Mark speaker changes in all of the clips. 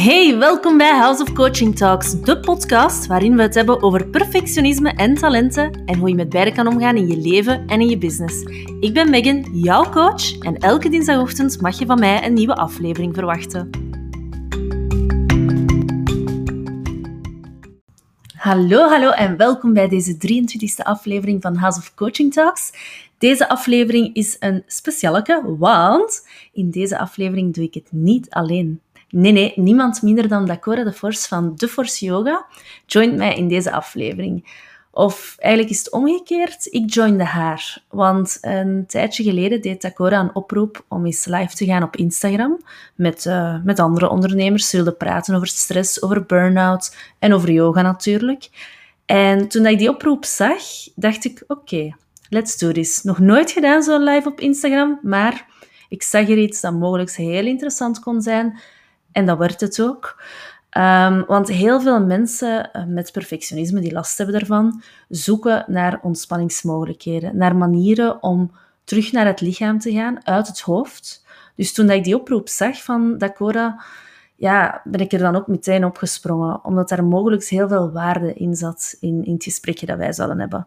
Speaker 1: Hey, welkom bij House of Coaching Talks, de podcast waarin we het hebben over perfectionisme en talenten en hoe je met beide kan omgaan in je leven en in je business. Ik ben Megan, jouw coach, en elke dinsdagochtend mag je van mij een nieuwe aflevering verwachten. Hallo, hallo en welkom bij deze 23e aflevering van House of Coaching Talks. Deze aflevering is een specialeke, want in deze aflevering doe ik het niet alleen. Nee, nee, niemand minder dan Dakora de Force van The Force Yoga joint mij in deze aflevering. Of eigenlijk is het omgekeerd, ik joinde haar. Want een tijdje geleden deed Dakora een oproep om eens live te gaan op Instagram met, uh, met andere ondernemers. Ze wilden praten over stress, over burn-out en over yoga natuurlijk. En toen ik die oproep zag, dacht ik, oké, let's do this. Nog nooit gedaan zo'n live op Instagram, maar ik zag er iets dat mogelijk heel interessant kon zijn. En dat werd het ook. Um, want heel veel mensen eh, met perfectionisme die last hebben daarvan, zoeken naar ontspanningsmogelijkheden, naar manieren om terug naar het lichaam te gaan, uit het hoofd. Dus toen ik die oproep zag van Dakora, ja, ben ik er dan ook meteen opgesprongen, omdat daar mogelijk heel veel waarde in zat in, in het gesprekje dat wij zouden hebben.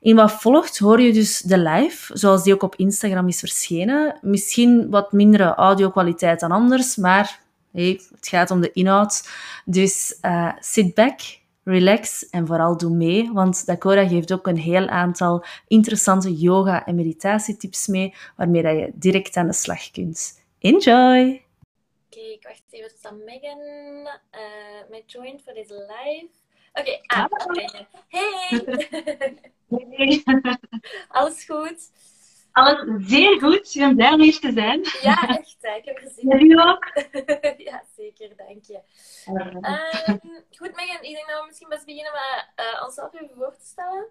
Speaker 1: In wat volgt hoor je dus de live, zoals die ook op Instagram is verschenen. Misschien wat mindere audio-kwaliteit dan anders, maar Hey, het gaat om de inhoud. Dus uh, sit back, relax en vooral doe mee. Want Dakora geeft ook een heel aantal interessante yoga- en meditatietips mee, waarmee dat je direct aan de slag kunt. Enjoy!
Speaker 2: Oké, ik wacht even tot Megan uh, met joint voor deze live. Oké, okay, ah, hey! hey. Alles goed?
Speaker 1: Alles zeer goed. Ik ben blij om hier te zijn.
Speaker 2: Ja, echt. Ik heb gezien.
Speaker 1: En u ook?
Speaker 2: ja, zeker. Dank je. Um, goed, Megan. Ik denk dat we misschien best beginnen met uh, onszelf even voor te stellen.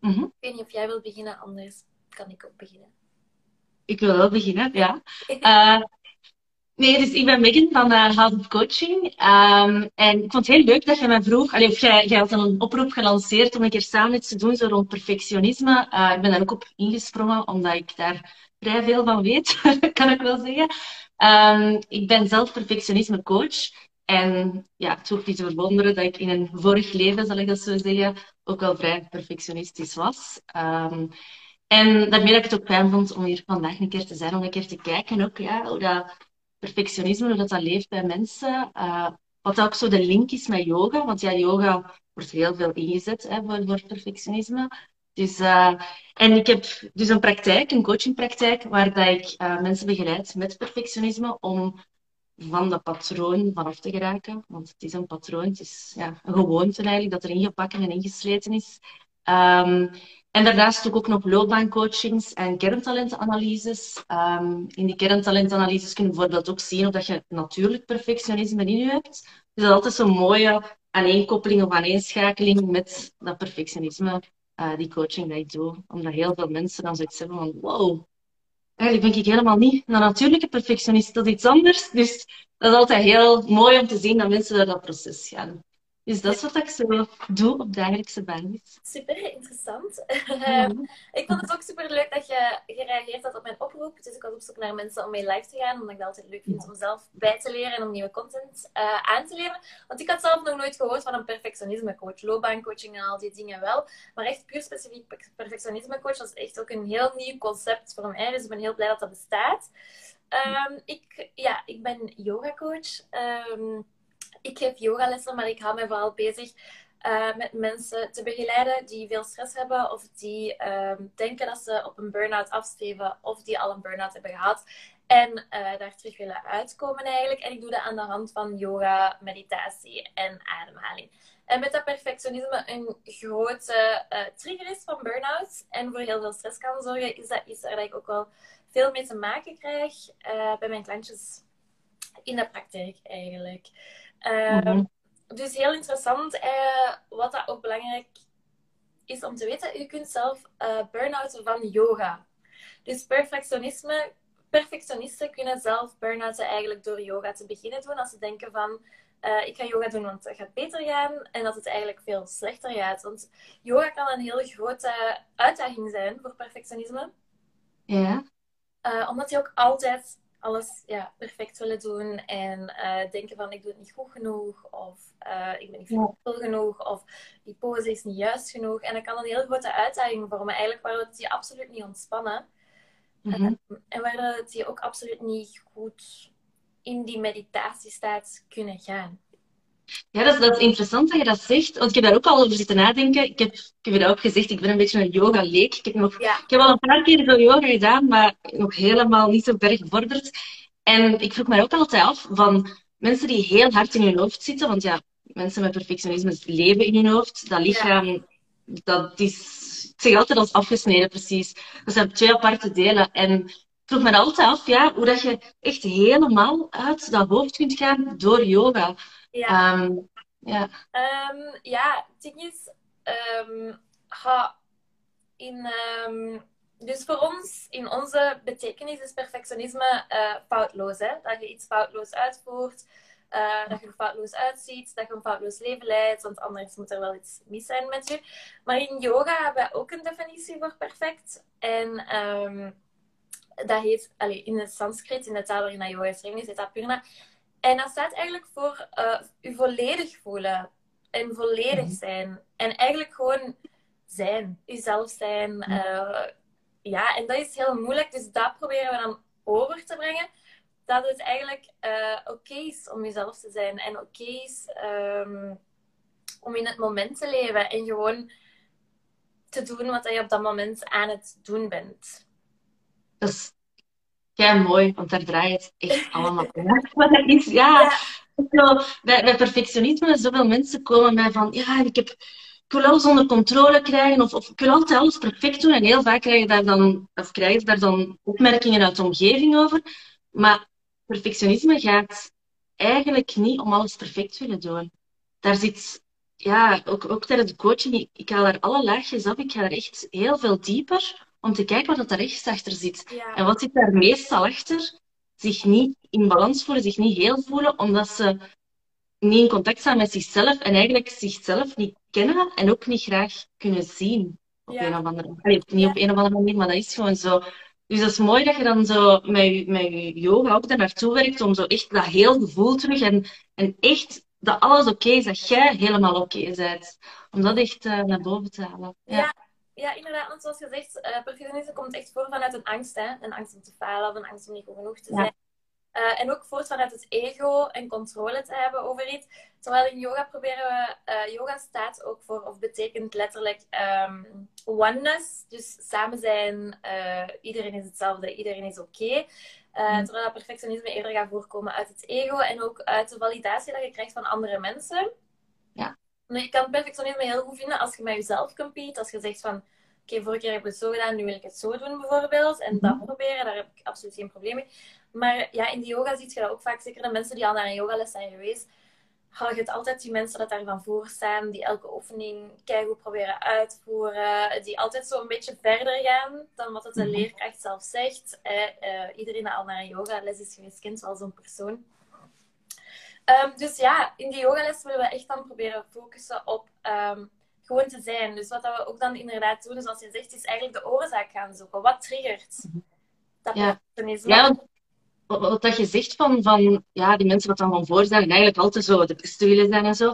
Speaker 2: Mm -hmm. Ik weet niet of jij wilt beginnen, anders kan ik ook beginnen.
Speaker 1: Ik wil wel beginnen, ja. Uh, Nee, dus ik ben Megan van uh, House of Coaching. Um, en ik vond het heel leuk dat je mij vroeg, allee, of jij, jij had een oproep gelanceerd om een keer samen iets te doen zo rond perfectionisme. Uh, ik ben daar ook op ingesprongen, omdat ik daar vrij veel van weet, kan ik wel zeggen. Um, ik ben zelf perfectionisme coach. En ja, het hoeft niet te verwonderen dat ik in een vorig leven, zal ik dat zo zeggen, ook wel vrij perfectionistisch was. Um, en daarmee dat ik het ook fijn vond om hier vandaag een keer te zijn, om een keer te kijken ook, ja, hoe dat perfectionisme, dat, dat leeft bij mensen. Uh, wat ook zo de link is met yoga. Want ja, yoga wordt heel veel ingezet hè, voor, voor perfectionisme. Dus, uh, en ik heb dus een praktijk, een coachingpraktijk, waar dat ik uh, mensen begeleid met perfectionisme om van dat patroon vanaf te geraken. Want het is een patroon, het is ja, een gewoonte eigenlijk, dat erin gebakken en ingesleten is. Um, en daarnaast doe ik ook nog loopbaancoachings en kerntalentenanalyses. Um, in die kerntalentenanalyses kun je bijvoorbeeld ook zien of dat je natuurlijk perfectionisme in je hebt. Dus dat is altijd zo'n mooie aaneenkoppeling of aaneenschakeling met dat perfectionisme, uh, die coaching die ik doe. Omdat heel veel mensen dan zoiets hebben van, wow, eigenlijk ben ik helemaal niet een natuurlijke perfectionist, dat is iets anders. Dus dat is altijd heel mooi om te zien dat mensen door dat proces gaan. Dus dat is wat ik zo doe op dagelijkse basis.
Speaker 2: Super interessant. Ehm, ik vond het ook super leuk dat je gereageerd had op mijn oproep. Dus ik was op zoek naar mensen om mee live te gaan, omdat ik dat altijd leuk vind om zelf bij te leren en om nieuwe content uh, aan te leren. Want ik had zelf nog nooit gehoord van een perfectionisme coach, loopbaancoaching en al die dingen wel. Maar echt puur specifiek perfectionisme coach, dat is echt ook een heel nieuw concept voor mij. Dus ik ben heel blij dat dat bestaat. Um, ik, ja, ik ben yoga coach. Um, ik geef yogalessen, maar ik hou me vooral bezig uh, met mensen te begeleiden die veel stress hebben of die uh, denken dat ze op een burn-out afstreven of die al een burn-out hebben gehad en uh, daar terug willen uitkomen eigenlijk. En ik doe dat aan de hand van yoga, meditatie en ademhaling. En met dat perfectionisme een grote uh, trigger is van burn-out en voor heel veel stress kan zorgen, is dat iets waar ik ook wel veel mee te maken krijg bij mijn klantjes in de praktijk eigenlijk. Uh, Dus heel interessant. Uh, wat dat ook belangrijk is om te weten, je kunt zelf uh, burn-outen van yoga. Dus perfectionisme, perfectionisten kunnen zelf burn-outen eigenlijk door yoga te beginnen doen. Als ze denken van, uh, ik ga yoga doen want het gaat beter gaan. En dat het eigenlijk veel slechter gaat. Want yoga kan een hele grote uitdaging zijn voor perfectionisme.
Speaker 1: Ja.
Speaker 2: omdat je ook altijd alles ja, perfect willen doen en uh, denken van ik doe het niet goed genoeg of uh, ik ben niet flexibel genoeg of die pose is niet juist genoeg. En dat kan een heel grote uitdaging vormen, eigenlijk waar het je absoluut niet ontspannen. Mm -hmm. en waar het je ook absoluut niet goed in die meditatiestaat kunnen gaan.
Speaker 1: Ja, dat is, dat is interessant dat je dat zegt. Want ik heb daar ook al over zitten nadenken. Ik heb, ik heb je ook gezegd, ik ben een beetje een yoga-leek. Ik, heb nog, ik heb al een paar keer veel yoga gedaan, maar nog helemaal niet zo ver gevorderd. En ik vroeg mij ook altijd af van mensen die heel hard in hun hoofd zitten. Want ja, mensen met perfectionisme leven in hun hoofd. Dat lichaam, dat is... Ik zeg altijd als afgesneden, precies. Dat zijn twee aparte delen. En ik vroeg me altijd af, ja, hoe dat je echt helemaal uit dat hoofd kunt gaan door yoga.
Speaker 2: Ja. Um, ja. Um, ja, het ding is, um, ha, in, dus voor ons, in onze betekenis, is perfectionisme uh, foutloos. Hè? Dat je iets foutloos uitvoert, uh, dat je er foutloos uitziet, dat je een foutloos leven leidt, want anders moet er wel iets mis zijn met je. Maar in yoga hebben we ook een definitie voor perfect. En dat heet, allez, in het Sanskriet, in de taal waarin yoga geschreven is, heet dat purna. En dat staat eigenlijk voor uh, u volledig voelen en volledig mhm. zijn. En eigenlijk gewoon zijn, uzelf zijn. Uh, ja, en dat is heel moeilijk, dus dat proberen we dan over te brengen. Dat het eigenlijk uh, oké is om jezelf te zijn en oké is um, om in het moment te leven en gewoon te doen wat je op dat moment aan het doen bent.
Speaker 1: Dat is ja, mooi, want daar draait het echt allemaal om. is, ja, ja. bij, bij perfectionisme, zoveel mensen komen mij van, ja, ik, heb, ik wil alles onder controle krijgen, of, of ik wil altijd alles perfect doen. En heel vaak krijg je daar dan, of krijg je daar dan opmerkingen uit de omgeving over. Maar perfectionisme gaat eigenlijk niet om alles perfect willen doen. Daar zit, ja, ook, ook tijdens de coaching, ik, ik haal daar alle laagjes af, ik ga er echt heel veel dieper om te kijken wat er rechts achter zit. En wat zit daar meestal achter? Zich niet in balans voelen, zich niet heel voelen, omdat ze niet in contact staan met zichzelf en eigenlijk zichzelf niet kennen en ook niet graag kunnen zien. Op een of andere manier. niet op een of andere manier, maar dat is gewoon zo. Dus dat is mooi dat je dan zo met je, met je yoga ook daar naartoe werkt om zo echt dat heel gevoel terug en, en echt dat alles oké is, dat jij helemaal oké bent. Om dat echt uh, naar boven te halen.
Speaker 2: ja ja, inderdaad, want zoals gezegd, uh, perfectionisme komt echt voor vanuit een angst. Hè? Een angst om te falen of een angst om niet goed genoeg te zijn. Uh, en ook voort vanuit het ego en controle te hebben over iets. Terwijl in yoga proberen we, uh, yoga staat ook voor, of betekent letterlijk um, oneness. Dus samen zijn, iedereen is hetzelfde, iedereen is oké. Okay. Mm. Terwijl dat perfectionisme eerder gaat voorkomen uit het ego en ook uit de validatie dat je krijgt van andere mensen.
Speaker 1: Ja.
Speaker 2: Je kan perfectionisme heel goed vinden als je met jezelf compete. Als je zegt van, oké, vorige keer heb ik het zo gedaan, nu wil ik het zo doen bijvoorbeeld. En dat mhm. proberen, daar heb ik absoluut geen probleem mee. Maar ja, in de yoga zie je dat ook vaak. Zeker de mensen die al naar een yogales zijn geweest. Ga je het altijd die mensen dat daarvan voor staan. Die elke oefening keihard proberen uitvoeren. Die altijd zo een beetje verder gaan dan wat het de mhm. leerkracht zelf zegt. Eh, iedereen die al naar een yogales is geweest, kent wel zo'n persoon. Um, dus ja, in die yogales willen we echt dan proberen focussen op um, gewoon te zijn. Dus wat we ook dan inderdaad doen, zoals je zegt, is eigenlijk de oorzaak gaan zoeken. Wat triggert dat
Speaker 1: ja. Ja, wat dat je zegt van, van ja, die mensen wat dan van voor zijn, eigenlijk altijd zo de beste willen zijn en zo.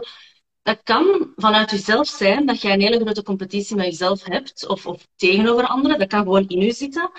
Speaker 1: Dat kan vanuit jezelf zijn dat jij een hele grote competitie met jezelf hebt, of, of tegenover anderen. Dat kan gewoon in je zitten.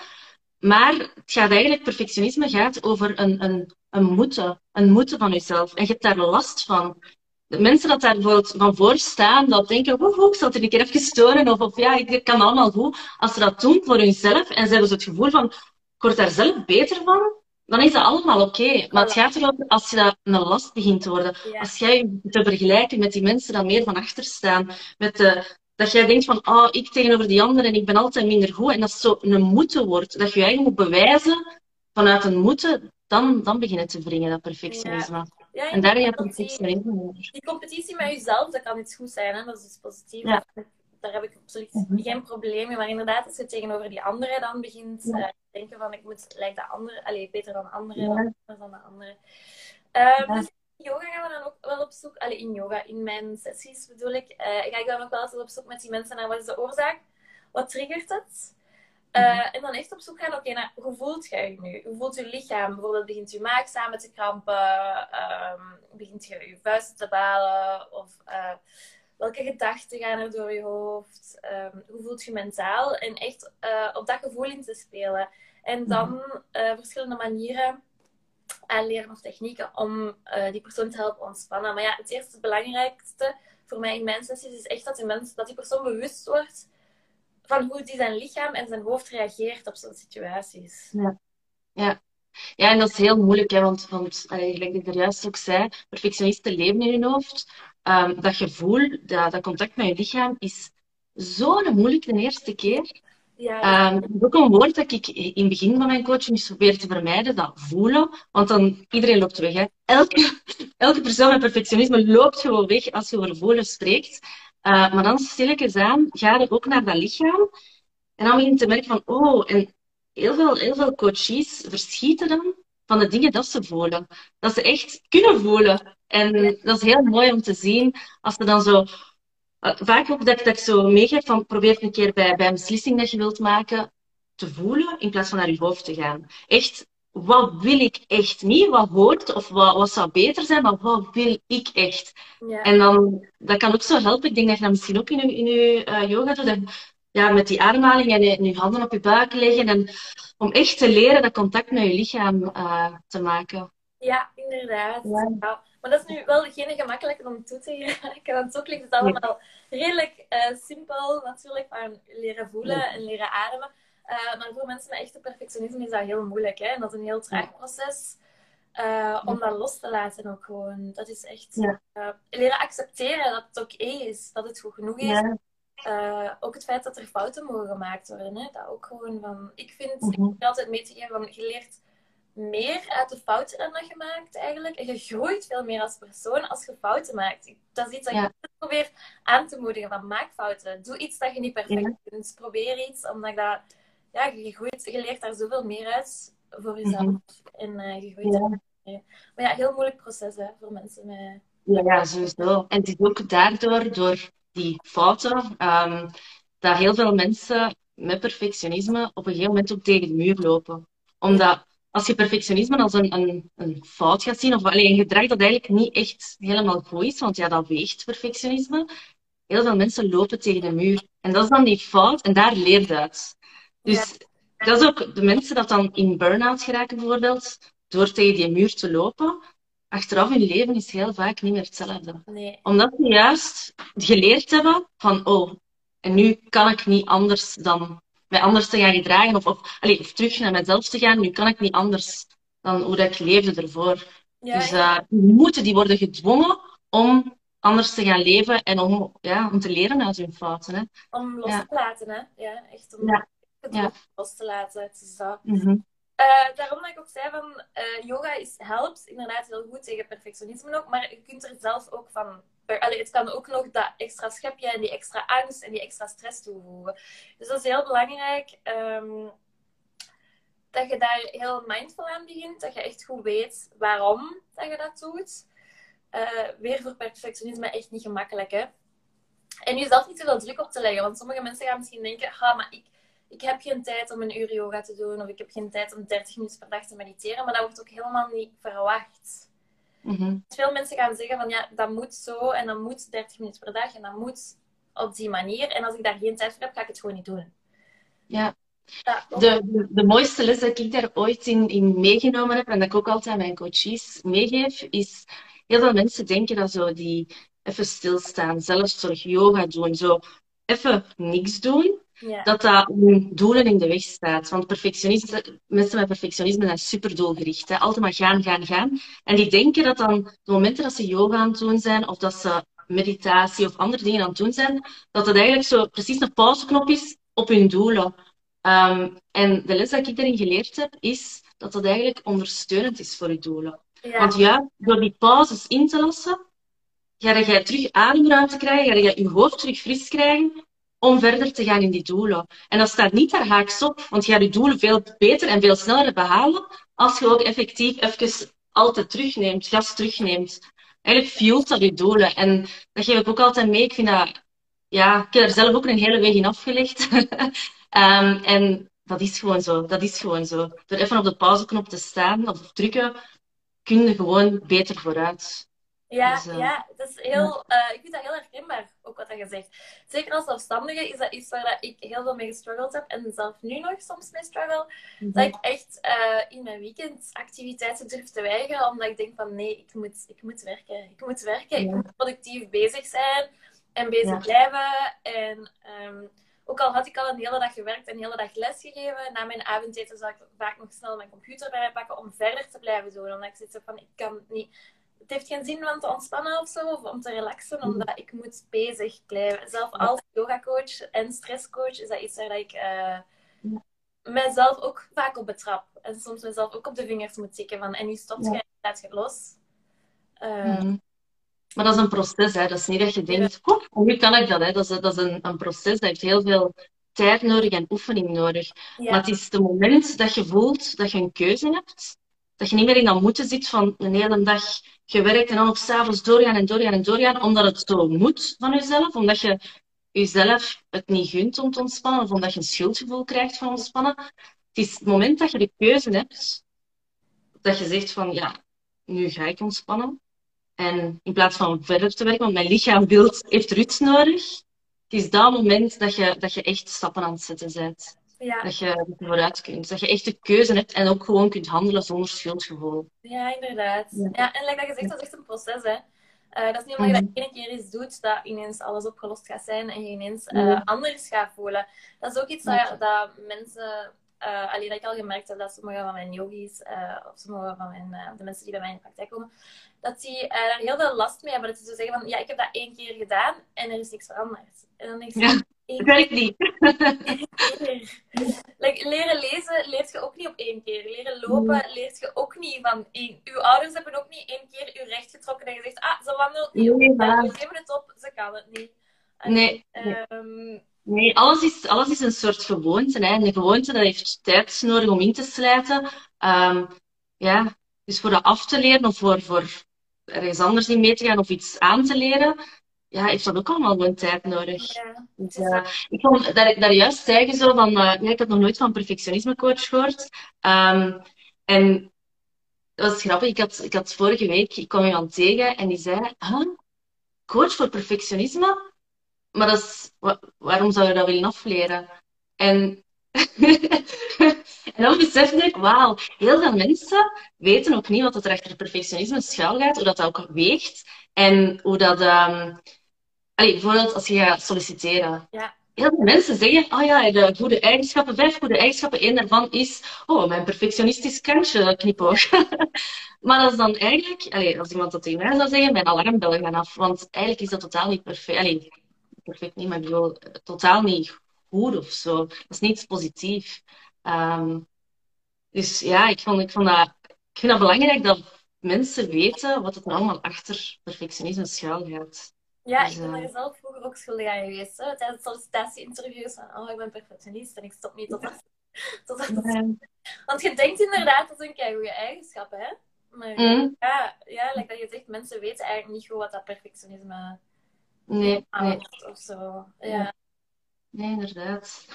Speaker 1: Maar het gaat eigenlijk, perfectionisme gaat over een, een, een moeten. Een moeten van jezelf. En je hebt daar last van. De mensen dat daar bijvoorbeeld van voor staan, dat denken, hoe hoe, ik zal het een keer even storen. Of, of ja, ik kan allemaal goed. Als ze dat doen voor hunzelf en ze hebben zo het gevoel van, ik word daar zelf beter van, dan is dat allemaal oké. Maar het gaat erover als je dat een last begint te worden. Als jij je te vergelijken met die mensen die meer van achter staan. Met de, dat jij denkt van, oh, ik tegenover die anderen en ik ben altijd minder goed. En dat zo een moeten wordt. Dat je je eigenlijk moet bewijzen vanuit een moeten. Dan, dan begin je te wringen, dat perfectionisme. Ja. en daar heb je perfectionisme over.
Speaker 2: Die competitie met jezelf, dat kan iets goed zijn. Hè? Dat is dus positief. Ja. Daar heb ik absoluut mhm. geen probleem mee. Maar inderdaad, als je tegenover die anderen dan begint te uh, denken van, ik moet lijkt de andere, allez, beter dan anderen, dan, dan de anderen. Uh, dus yoga gaan we dan ook wel op zoek. Allee, in yoga, in mijn sessies bedoel ik. Uh, ga ik dan ook wel eens op zoek met die mensen naar wat is de oorzaak? Wat triggert het? Uh, en dan echt op zoek gaan, oké, okay, hoe voelt jij je nu? Hoe voelt je lichaam? Bijvoorbeeld begint je maag samen te krampen? Um, begint je je vuisten te balen? Of uh, welke gedachten gaan er door je hoofd? Um, hoe voelt je mentaal? En echt op dat gevoel in te spelen. En dan verschillende manieren aanleren of technieken om die persoon te helpen ontspannen. Maar ja, het eerste, het belangrijkste voor mij in mijn sessies is echt dat die, mens, dat die persoon bewust wordt van hoe die zijn lichaam en zijn hoofd reageert op zo'n situaties.
Speaker 1: Ja. ja. Ja, en dat is heel moeilijk, hè, want, want gelijk ik er juist ook zei, perfectionisten leven in hun hoofd. Um, dat gevoel, dat, dat contact met je lichaam, is zo moeilijk de eerste keer. Ja, Um, ook een woord dat ik in het begin van mijn coaching probeer te vermijden, dat voelen. Want dan, iedereen loopt weg. Hè. Elke, elke persoon met perfectionisme loopt gewoon weg als je over voelen spreekt. Uh, maar dan stilletjes aan ga je ook naar dat lichaam. En dan begin je te merken van, oh, en heel veel, heel veel coaches verschieten dan van de dingen dat ze voelen. Dat ze echt kunnen voelen. En dat is heel mooi om te zien als ze dan zo... Uh, vaak ook dat, dat ik zo meegeef van probeer een keer bij, bij een beslissing dat je wilt maken te voelen in plaats van naar je hoofd te gaan. Echt wat wil ik echt niet, wat hoort of wat, wat zou beter zijn, maar wat wil ik echt. Ja. En dan, dat kan ook zo helpen. Ik denk dat je dat misschien ook in je, in je uh, yoga doet. Ja, met die ademhaling en je, je, handen op je buik leggen. En om echt te leren dat contact met je lichaam uh, te maken.
Speaker 2: Ja, inderdaad. Ja. Maar dat is nu wel geen gemakkelijke om toe te geraken. Want zo klinkt het allemaal redelijk uh, simpel natuurlijk. Van leren voelen en leren ademen. Uh, maar voor mensen met echte perfectionisme is dat heel moeilijk. Hè? En dat is een heel traag proces. Uh, om dat los te laten ook gewoon. Dat is echt leren accepteren dat het oké okay is, dat het goed genoeg is. Ook het feit dat er fouten mogen gemaakt worden. Hè? Dat ook gewoon van. Ik vind, mm -hmm. ik mhm. altijd mee te geven van je leert meer uit de fouten dan dat je maakt eigenlijk. En je groeit veel meer als persoon als je fouten maakt. Dat is iets dat ja. je probeer aan te moedigen van maak fouten. Doe iets dat je niet perfect kunt. Probeer iets, omdat dat ja, je, groeit, je leert daar zoveel meer uit voor jezelf. Mm -hmm. En uh, je groeit ja. daar Maar ja, heel moeilijk proces hè, voor mensen met...
Speaker 1: Ja, ja, sowieso. En het is ook daardoor, door die fouten, um, dat heel veel mensen met perfectionisme op een gegeven moment ook tegen de muur lopen. Omdat als je perfectionisme als een, een, een fout gaat zien, of alleen een gedrag dat eigenlijk niet echt helemaal goed is, want ja, dat weegt perfectionisme, heel veel mensen lopen tegen de muur. En dat is dan die fout, en daar leert uit. Dus dat is ook de mensen dat dan in burn-out geraken bijvoorbeeld, door tegen die muur te lopen, achteraf hun leven is heel vaak niet meer hetzelfde.
Speaker 2: Nee.
Speaker 1: Omdat ze juist geleerd hebben van, oh, en nu kan ik niet anders dan mij anders te gaan gedragen, of, of, allez, of terug naar mezelf te gaan, nu kan ik niet anders dan hoe dat ik leefde ervoor. Ja, dus uh, die moeten, die worden gedwongen om anders te gaan leven en om, ja, om te leren uit hun fouten. Hè.
Speaker 2: Om los te laten, hè? Ja, echt om ja het ja. los te laten. Het is dat.
Speaker 1: Mm-hmm.
Speaker 2: Uh, daarom dat ik ook zei van uh, yoga is, helpt inderdaad heel goed tegen perfectionisme ook, maar je kunt er zelf ook van. Het kan ook nog dat extra schepje en die extra angst en die extra stress toevoegen. Dus dat is heel belangrijk um, dat je daar heel mindful aan begint, dat je echt goed weet waarom dat je dat doet. Uh, weer voor perfectionisme echt niet gemakkelijk, hè. En jezelf niet te veel druk op te leggen, want sommige mensen gaan misschien denken, ah, maar ik, ik heb geen tijd om een uur yoga te doen of ik heb geen tijd om 30 minuten per dag te mediteren, maar dat wordt ook helemaal niet verwacht.
Speaker 1: Mm
Speaker 2: Veel mensen gaan zeggen van ja, dat moet zo en dat moet 30 minuten per dag en dat moet op die manier. En als ik daar geen tijd voor heb, ga ik het gewoon niet doen.
Speaker 1: Ja. de, de, de, mooiste les dat ik daar ooit in, in meegenomen heb en dat ik ook altijd aan mijn coaches meegeef, is heel veel mensen denken dat zo die even stilstaan, zelfzorg, yoga doen, zo even niks doen, ja. dat dat hun doelen in de weg staat. Want perfectionisten, mensen met perfectionisme zijn super doelgericht. Hè? Altijd maar gaan, gaan, gaan. En die denken dat dan de momenten dat ze yoga aan het doen zijn, of dat ze meditatie of andere dingen aan het doen zijn, dat het eigenlijk zo precies een pauzeknop is op hun doelen. Um, en de les dat ik daarin geleerd heb, is dat dat eigenlijk ondersteunend is voor je doelen. Ja. Want ja, door die pauzes in te lassen, ga je terug ademruimte krijgen, ga je je hoofd terug fris krijgen om verder te gaan in die doelen. En dat staat niet daar haaks op, want je gaat je doelen veel beter en veel sneller behalen als je ook effectief even altijd terugneemt, gas terugneemt. Eigenlijk fuelt dat je doelen. En dat geef ik ook altijd mee. Ik vind dat, ja, ik heb er zelf ook een hele weg in afgelegd. um, en dat is gewoon zo. Dat is gewoon zo. Door even op de pauzeknop te staan of drukken, kun je gewoon beter vooruit.
Speaker 2: Ja, dus, uh, ja, dat is heel, uh, ik vind dat heel herkenbaar, ook wat je zegt. Zeker als zelfstandige is dat iets waar dat ik heel veel mee gestruggeld heb en zelf nu nog soms mee struggle. -hmm. Dat ik echt uh, in mijn weekend activiteiten durf te weigeren, omdat ik denk van nee, ik moet, ik moet werken. Ik moet werken, ja. ik moet productief bezig zijn en bezig ja. blijven. En um, ook al had ik al een hele dag gewerkt en een hele dag lesgegeven, na mijn avondeten zou ik vaak nog snel mijn computer bij pakken om verder te blijven doen. Omdat ik zit van, ik kan niet het heeft geen zin om te ontspannen of zo, of om te relaxen, mm. omdat ik moet bezig blijven. Zelf als yogacoach en stresscoach is dat iets waar ik uh, mezelf ook vaak op betrap. En soms mezelf ook op de vingers moet tikken van, en nu stopt je en laat je los. Uh,
Speaker 1: mm. Maar dat is een proces, hè. Dat is niet dat je denkt, oh, nu kan ik dat, hè. Dat is, dat is een, een proces, dat heeft heel veel tijd nodig en oefening nodig. Ja. Maar het is het moment dat je voelt dat je een keuze hebt, dat je niet meer in dat moeten zit van een hele dag gewerkt en dan nog s'avonds doorgaan en doorgaan en doorgaan, omdat het zo moet van jezelf, omdat je jezelf het niet gunt om te ontspannen, of omdat je een schuldgevoel krijgt van ontspannen. Het is het moment dat je de keuze hebt, dat je zegt van, ja, nu ga ik ontspannen. En in plaats van verder te werken, want mijn lichaam wil, heeft rust nodig, het is dat moment dat je, dat je echt stappen aan het zetten bent. Ja. Dat, je, dat je vooruit kunt. Dat je echt de keuze hebt en ook gewoon kunt handelen zonder schuldgevoel.
Speaker 2: Ja, inderdaad. Ja, ja en like dat je zegt, dat is echt een proces. Hè. Uh, dat is niet omdat je dat één keer eens doet, dat ineens alles opgelost gaat zijn en je ineens uh, anders gaat voelen. Dat is ook iets dat, dat mensen... Uh, alleen dat ik al gemerkt heb dat sommige van mijn yogis, of sommige van mijn, de mensen die bij mij in de praktijk komen, dat die daar heel veel last mee hebben. Dat ze zo zeggen van, ja, ik heb dat één keer gedaan en er is niks veranderd. En dan denk ik, ja.
Speaker 1: Dat werkt niet.
Speaker 2: like, leren lezen leert je ook niet op één keer. Leren lopen leert je ook niet van één. Uw ouders hebben ook niet één keer uw recht getrokken en gezegd, ah, ze wandelt niet. Nee, ja. We geven het op, ze kan het niet.
Speaker 1: En, nee. Um... Nee, alles is, alles is een soort gewoonte. Hè. En de gewoonte dat heeft tijd nodig om in te slijten. Um, ja, dus voor dat af te leren of voor, voor ergens anders in mee te gaan of iets aan te leren, ja, heeft dat ook allemaal gewoon tijd nodig. Ja. Dus, uh, ik vond dat ik daar juist zeggen zo van, uh, ja, ik had nog nooit van perfectionisme coach gehoord. Um, en dat was grappig, ik had, ik had vorige week, ik kwam iemand tegen en die zei, huh? coach voor perfectionisme? Maar dat is, waarom zou je dat willen afleren? En, en dan besefte ik, wauw, heel veel mensen weten ook niet wat er achter perfectionisme schuil gaat, hoe dat, dat ook weegt en hoe dat... Um, Allee, bijvoorbeeld als je gaat solliciteren. Ja. Heel veel mensen zeggen, oh ja, de goede eigenschappen, vijf goede eigenschappen. Eén daarvan is, oh, mijn perfectionistisch kantje knipoog. maar dat is dan eigenlijk, allee, als iemand dat tegen mij zou zeggen, mijn alarmbellen gaan af. Want eigenlijk is dat totaal niet perfect. Allee, perfect niet, maar ik bedoel, totaal niet goed of zo. Dat is niets positief. Um, dus ja, ik vond, ik, vond dat, ik vind dat belangrijk dat mensen weten wat het nou allemaal achter perfectionisme schuil gaat.
Speaker 2: Ja, dus, ik ben er zelf vroeger ook schuldig aan geweest. Hè? Tijdens sollicitatie-interviews van, oh, ik ben perfectionist en ik stop niet tot dat... tot dat Want je denkt inderdaad, dat zijn goede eigenschappen, hè? Maar mm. ja, ja like dat je zegt, mensen weten eigenlijk niet goed wat dat perfectionisme
Speaker 1: nee, nee.
Speaker 2: of zo. Ja.
Speaker 1: Nee, inderdaad.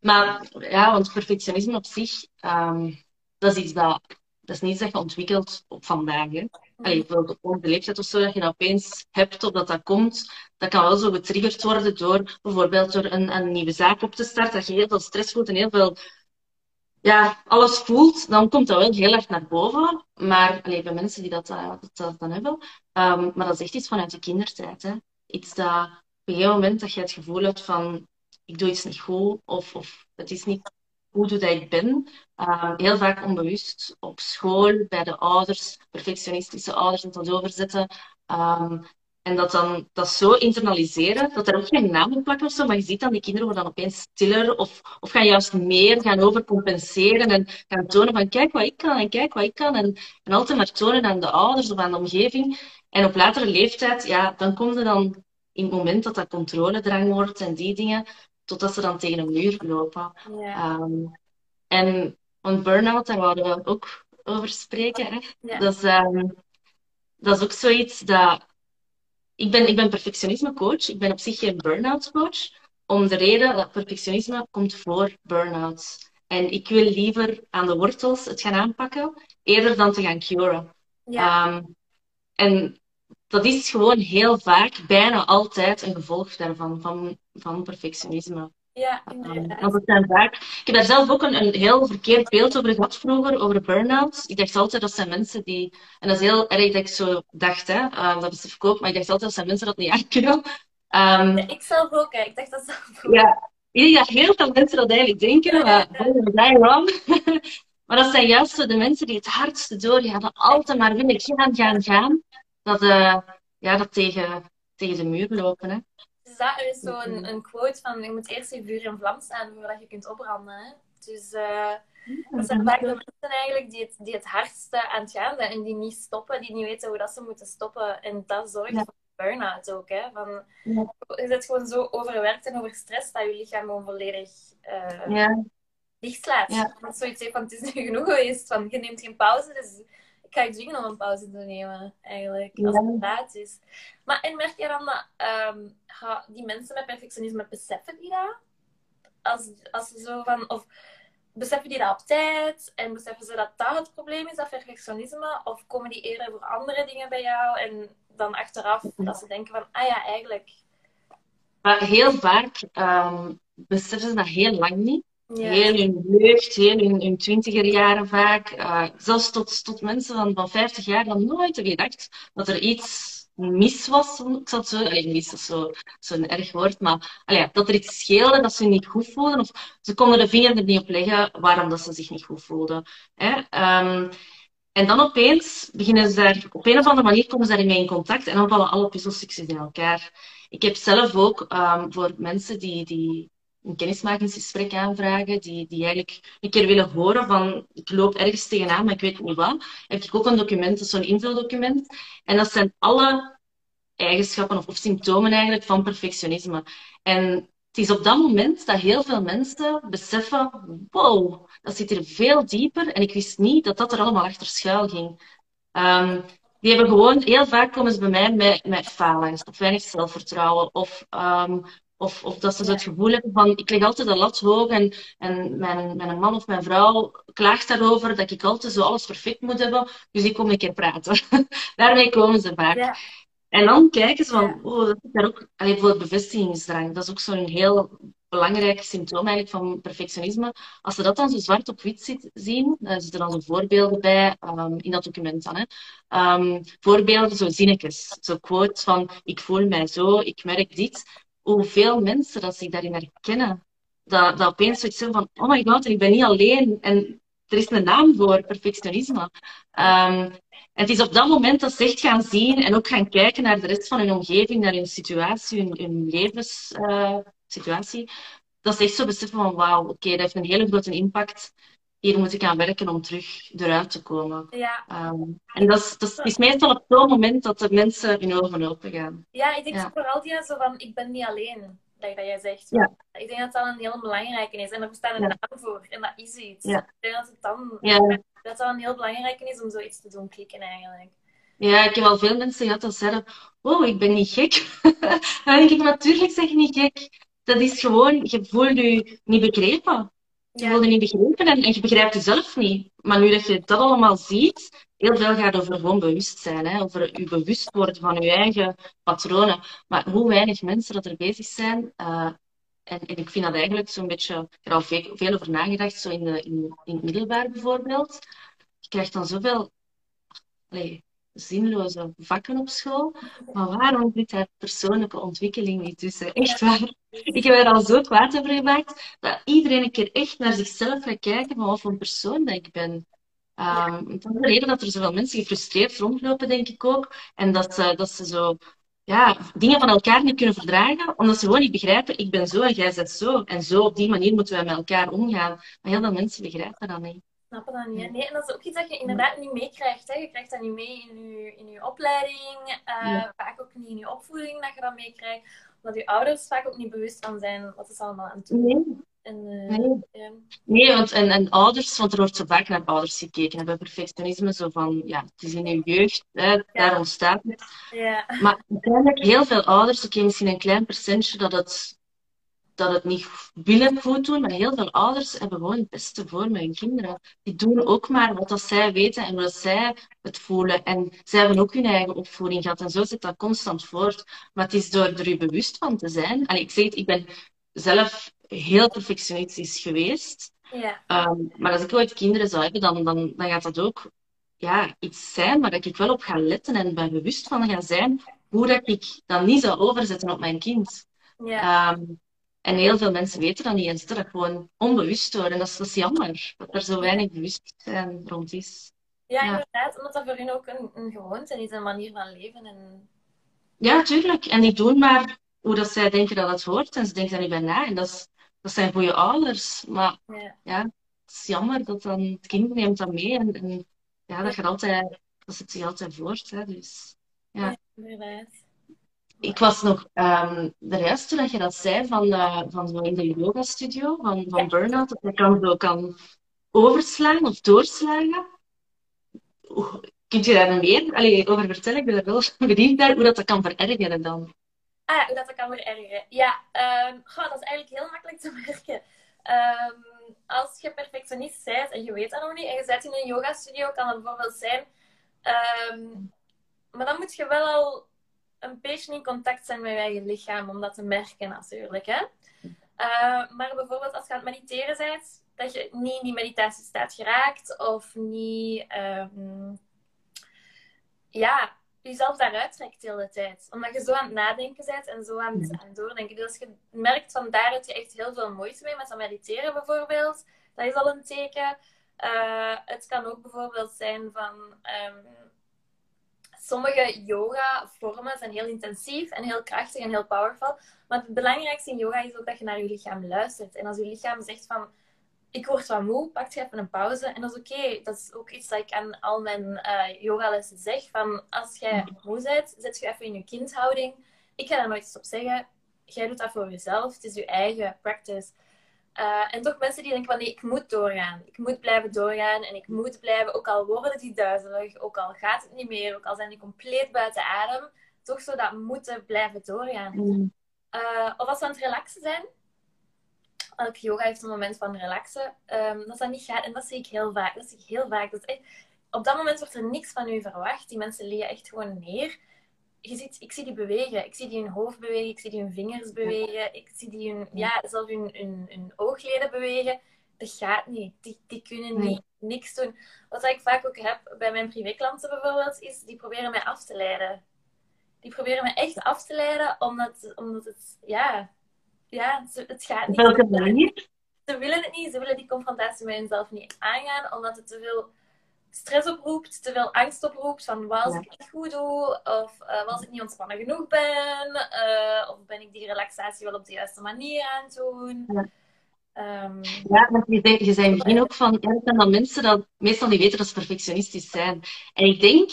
Speaker 1: Maar ja, want perfectionisme op zich, um, dat is iets dat, dat is niet dat je ontwikkelt op vandaag. Hè? Allee, bijvoorbeeld op de leeftijd of zo, dat je dat opeens hebt of dat dat komt, dat kan wel zo getriggerd worden door bijvoorbeeld door een, een nieuwe zaak op te starten, dat je heel veel stress voelt en heel veel, ja, alles voelt, dan komt dat wel heel erg naar boven. Maar, allee, bij mensen die dat, uh, dat, dat dan hebben, um, maar dat is echt iets vanuit de kindertijd. Hè. Iets dat op een gegeven moment dat je het gevoel hebt van, ik doe iets niet goed, of, of het is niet hoe doe dat ik ben. Uh, heel vaak onbewust op school, bij de ouders, perfectionistische ouders, en dat overzetten. Um, en dat dan dat zo internaliseren, dat er ook geen naam op plakken of zo, maar je ziet dan, die kinderen worden dan opeens stiller of, of gaan juist meer gaan overcompenseren en gaan tonen van kijk wat ik kan en kijk wat ik kan. En, en altijd maar tonen aan de ouders of aan de omgeving. En op latere leeftijd, ja, dan komt er dan in het moment dat dat controledrang wordt en die dingen, totdat ze dan tegen een muur lopen. Um, en een burn-out, daar wouden we ook over spreken. Hè? Dat, is, um, dat is ook zoiets dat... Ik ben, ik ben perfectionisme coach. Ik ben op zich geen burn-out coach. Om de reden dat perfectionisme komt voor burn-outs. En ik wil liever aan de wortels het gaan aanpakken, eerder dan te gaan curen.
Speaker 2: Ja.
Speaker 1: Ehm, en dat is gewoon heel vaak, bijna altijd, een gevolg daarvan, van, van perfectionisme.
Speaker 2: Ja,
Speaker 1: Um,
Speaker 2: inderdaad.
Speaker 1: want het zijn vaak... Ik heb daar zelf ook een, een heel verkeerd beeld over gehad vroeger, over burn-out. Ik dacht altijd dat zijn mensen die... En dat is heel erg dat ik zo dacht, hè. Um, dat besef ik ook, maar ik dacht altijd dat zijn mensen dat niet aankunnen. Um,
Speaker 2: Ja, ik zelf ook, hè. ik dacht dat zelf ook.
Speaker 1: ja, ik dat heel veel mensen dat eigenlijk denken, maar ben jij wrong? maar dat zijn juist de mensen die het hardste doorgaan, altijd maar willen gaan, gaan, gaan, dat, uh, ja, dat tegen, tegen de muur lopen. Hè.
Speaker 2: Dus dat, er is zo een, een quote van, je moet eerst je vuur in vlam staan voordat je kunt opbranden. Hè? Dus uh, dat zijn vaak de mensen eigenlijk die het, die het hardste aan het gaan zijn en die niet stoppen, die niet weten hoe dat ze moeten stoppen. En dat zorgt ja. voor burn-out ook. Hè? Van, ja. Je bent gewoon zo overwerkt en overstrest dat je lichaam gewoon volledig uh,
Speaker 1: ja.
Speaker 2: dichtslaat. Dat zoiets heeft van, het is nu genoeg geweest, van, je neemt geen pauze, dus ik ga dwingen om een pauze te nemen, eigenlijk, als het laat is. Maar en merk je dan dat um, die mensen met perfectionisme, beseffen die dat? Als, als ze zo van, of beseffen die dat op tijd? En beseffen ze dat dat het probleem is, dat perfectionisme? Of komen die eerder voor andere dingen bij jou en dan achteraf dat ze denken van, ah ja, eigenlijk...
Speaker 1: Maar heel vaak um, beseffen ze dat heel lang niet.
Speaker 2: Ja.
Speaker 1: Heel hun jeugd, heel hun, hun twintiger jaren vaak. Uh, zelfs tot, tot mensen van, van 50 jaar dan nooit gedacht dat er iets mis was. Ik zal het zo, allee, mis is zo'n zo erg woord, maar allee, dat er iets scheelde, dat ze niet goed voelden. Of ze konden de vinger er niet op leggen waarom dat ze zich niet goed voelden. Hè? Um, en dan opeens beginnen ze daar, op een of andere manier komen ze daarmee in contact en dan vallen alle puzzelstukjes in elkaar. Ik heb zelf ook um, voor mensen die, die een kennismakingsgesprek aanvragen, die, die eigenlijk een keer willen horen van ik loop ergens tegenaan, maar ik weet niet wat, heb ik ook een document, zo'n invuldocument. En dat zijn alle eigenschappen of, symptomen eigenlijk van perfectionisme. En het is op dat moment dat heel veel mensen beseffen, wow, dat zit hier veel dieper en ik wist niet dat dat er allemaal achter schuil ging. Um, die hebben gewoon, heel vaak komen ze bij mij met, met of weinig zelfvertrouwen of um, of, of dat ze het gevoel hebben van, ik leg altijd de lat hoog en, en mijn, mijn man of mijn vrouw klaagt daarover dat ik altijd zo alles perfect moet hebben. Dus ik kom een keer praten. Daarmee komen ze vaak.
Speaker 2: Ja.
Speaker 1: En dan kijken ze van, oh, dat is daar ook, allee, bijvoorbeeld bevestigingsdrang. Dat is ook zo'n heel belangrijk symptoom eigenlijk van perfectionisme. Als ze dat dan zo zwart op wit ziet, zien, daar zitten dan zo voorbeelden bij, um, in dat document dan. Hè. Um, voorbeelden, zo zinnetjes, zo quotes van, ik voel mij zo, ik merk dit hoeveel mensen dat zich daarin herkennen. Dat, dat opeens zoiets van, oh my god, ik ben niet alleen. En er is een naam voor, perfectionisme. En het is op dat moment dat ze echt gaan zien en ook gaan kijken naar de rest van hun omgeving, naar hun situatie, hun, levenssituatie. Uh, dat ze echt zo beseffen van, wauw, oké, dat heeft een hele grote impact. Hier moet ik aan werken om terug eruit te komen.
Speaker 2: Ja.
Speaker 1: Um, en dat is, dat is meestal op zo'n moment dat de mensen hun ogen open gaan.
Speaker 2: Ja, ik denk
Speaker 1: Ja.
Speaker 2: vooral die zo van, ik ben niet alleen. Dat, dat jij zegt.
Speaker 1: Ja.
Speaker 2: Ik denk dat dat een heel belangrijke is. En er bestaat een naam voor. En dat is iets. Ik denk dat het dan... Dat dat een heel belangrijke is om zoiets te doen klikken eigenlijk.
Speaker 1: Ja, ik heb al veel mensen gehad dat zeiden, oh, ik ben niet gek. Dan denk ik, natuurlijk zeg je niet gek. Dat is gewoon, je voelt je niet begrepen. Je
Speaker 2: Ja.
Speaker 1: je niet begrepen en, je begrijpt jezelf niet. Maar nu dat je dat allemaal ziet, heel veel gaat over gewoon bewustzijn. Hè? Over je bewust worden van je eigen patronen. Maar hoe weinig mensen dat er bezig zijn. eh, en, en ik vind dat eigenlijk zo'n beetje, ik heb er al veel, over nagedacht, zo in, de, in, in het middelbaar bijvoorbeeld. Je krijgt dan zoveel zinloze vakken op school. Maar waarom zit daar persoonlijke ontwikkeling niet tussen? Echt waar. Ik heb er al zo kwaad over gemaakt dat iedereen een keer echt naar zichzelf gaat kijken van wat voor een persoon dat ik ben. Um, dat is de reden dat er zoveel mensen gefrustreerd rondlopen, denk ik ook. En dat ze, dat ze zo ja, dingen van elkaar niet kunnen verdragen, omdat ze gewoon niet begrijpen, ik ben zo en jij bent zo. En zo op die manier moeten wij met elkaar omgaan. Maar heel veel mensen begrijpen dat niet.
Speaker 2: Snappen dat niet. hè? Nee, en dat is ook iets dat je inderdaad niet meekrijgt. Je krijgt dat niet mee in je, in je opleiding. eh,
Speaker 1: Ja.
Speaker 2: Vaak ook niet in je opvoeding dat je dat meekrijgt. Omdat je ouders vaak ook niet bewust van zijn wat ze allemaal aan het doen
Speaker 1: Nee,
Speaker 2: En, eh,
Speaker 1: nee.
Speaker 2: ja.
Speaker 1: Nee, want en, en ouders, want er wordt zo vaak naar ouders gekeken. Bij perfectionisme, zo van, ja, het is in je jeugd, hè, daar ontstaat het.
Speaker 2: Ja.
Speaker 1: Maar uiteindelijk, heel veel ouders, oké, misschien een klein percentage dat het dat het niet willen goed doen, maar heel veel ouders hebben gewoon het beste voor met hun kinderen. Die doen ook maar wat dat zij weten en wat zij het voelen. En zij hebben ook hun eigen opvoeding gehad en zo zit dat constant voort. Maar het is door er je bewust van te zijn. Allee, ik zeg het, ik ben zelf heel perfectionistisch geweest.
Speaker 2: Ja.
Speaker 1: Ehm, maar als ik ooit kinderen zou hebben, dan, dan, dan gaat dat ook ja, iets zijn waar ik wel op ga letten en ben bewust van ga zijn hoe dat ik dat niet zou overzetten op mijn kind.
Speaker 2: Ja.
Speaker 1: Ehm, en heel veel mensen weten dat niet en zitten dat gewoon onbewust door. En dat is, dat is jammer, dat er zo weinig bewustzijn rond is.
Speaker 2: ja,
Speaker 1: ja.
Speaker 2: inderdaad. Omdat dat voor hun ook een, een gewoonte is, een manier van leven. En...
Speaker 1: Ja, tuurlijk. En die doen maar hoe dat zij denken dat het hoort. En ze denken daar niet bij na. En dat, is, dat zijn goede ouders. Maar
Speaker 2: Ja.
Speaker 1: ja, het is jammer dat dan het kind neemt dat mee. En, en ja, dat gaat altijd, dat zit zich altijd voort. Hè, dus, ja.
Speaker 2: inderdaad.
Speaker 1: Ik was nog um, de juist toen je dat zei van, uh, van zo in de yoga studio, van, van
Speaker 2: Ja.
Speaker 1: burn-out, dat je kan, zo kan overslaan of doorslagen. Oeh, Kunt je daar meer allee, over vertellen? Ik ben er wel benieuwd naar hoe dat, dat kan verergeren dan.
Speaker 2: Ah, hoe dat, dat kan verergeren. Ja, ehm goh, dat is eigenlijk heel makkelijk te merken. Ehm, als je perfectionist bent en je weet dat nog niet, en je zit in een yogastudio, kan dat bijvoorbeeld zijn. ehm, maar dan moet je wel al een beetje in contact zijn met je eigen lichaam om dat te merken, natuurlijk. Hè? Eh, maar bijvoorbeeld als je aan het mediteren bent, dat je niet in die meditatiestaat geraakt of niet. ehm, ja, jezelf daaruit trekt de hele tijd. Omdat je zo aan het nadenken bent en zo aan het, aan het doordenken. Dus als je merkt van daaruit je echt heel veel moeite mee met dat mediteren bijvoorbeeld, dat is al een teken. Eh, het kan ook bijvoorbeeld zijn van ehm, sommige yoga-vormen zijn heel intensief en heel krachtig en heel powerful. Maar het belangrijkste in yoga is ook dat je naar je lichaam luistert. En als je lichaam zegt van ik word wat moe, pak je even een pauze. En dat is oké. Dat is ook iets dat ik aan al mijn eh, yogalessen zeg. Van als jij moe bent, zet je even in je kindhouding. Ik ga daar nooit eens op zeggen. Jij doet dat voor jezelf. Het is je eigen practice. Uh, en toch mensen die denken van nee, ik moet doorgaan. Ik moet blijven doorgaan en ik moet blijven, ook al worden die duizelig, ook al gaat het niet meer, ook al zijn die compleet buiten adem, toch zo dat moeten blijven doorgaan.
Speaker 1: Mm.
Speaker 2: Uh, of als we aan het relaxen zijn, elke yoga heeft een moment van relaxen, um, dat dat niet gaat. En dat zie ik heel vaak. Dat zie ik heel vaak. Dat echt, op dat moment wordt er niks van u verwacht. Die mensen liggen echt gewoon neer. Je ziet, ik zie die bewegen. Ik zie die hun hoofd bewegen. Ik zie die hun vingers bewegen. Ik zie die hun, ja, zelf hun, hun, hun oogleden bewegen. Dat gaat niet. Die, die kunnen niet, niks doen. Wat ik vaak ook heb bij mijn privéklanten bijvoorbeeld, is die proberen mij af te leiden. Die proberen mij echt af te leiden, omdat, omdat het, ja, ja, het gaat niet.
Speaker 1: Welke manier?
Speaker 2: Ze willen het niet. Ze willen die confrontatie met hunzelf niet aangaan, omdat het te veel stress oproept, te veel angst oproept van wat als ik niet goed doe, of uh, wat als ik niet ontspannen genoeg ben, uh, of ben ik die relaxatie wel op de juiste manier aan het doen.
Speaker 1: Ja.
Speaker 2: Um,
Speaker 1: ja, want je zei, je zei in het begin ook van, ja, zijn dan mensen dat meestal niet weten dat ze perfectionistisch zijn. En ik denk,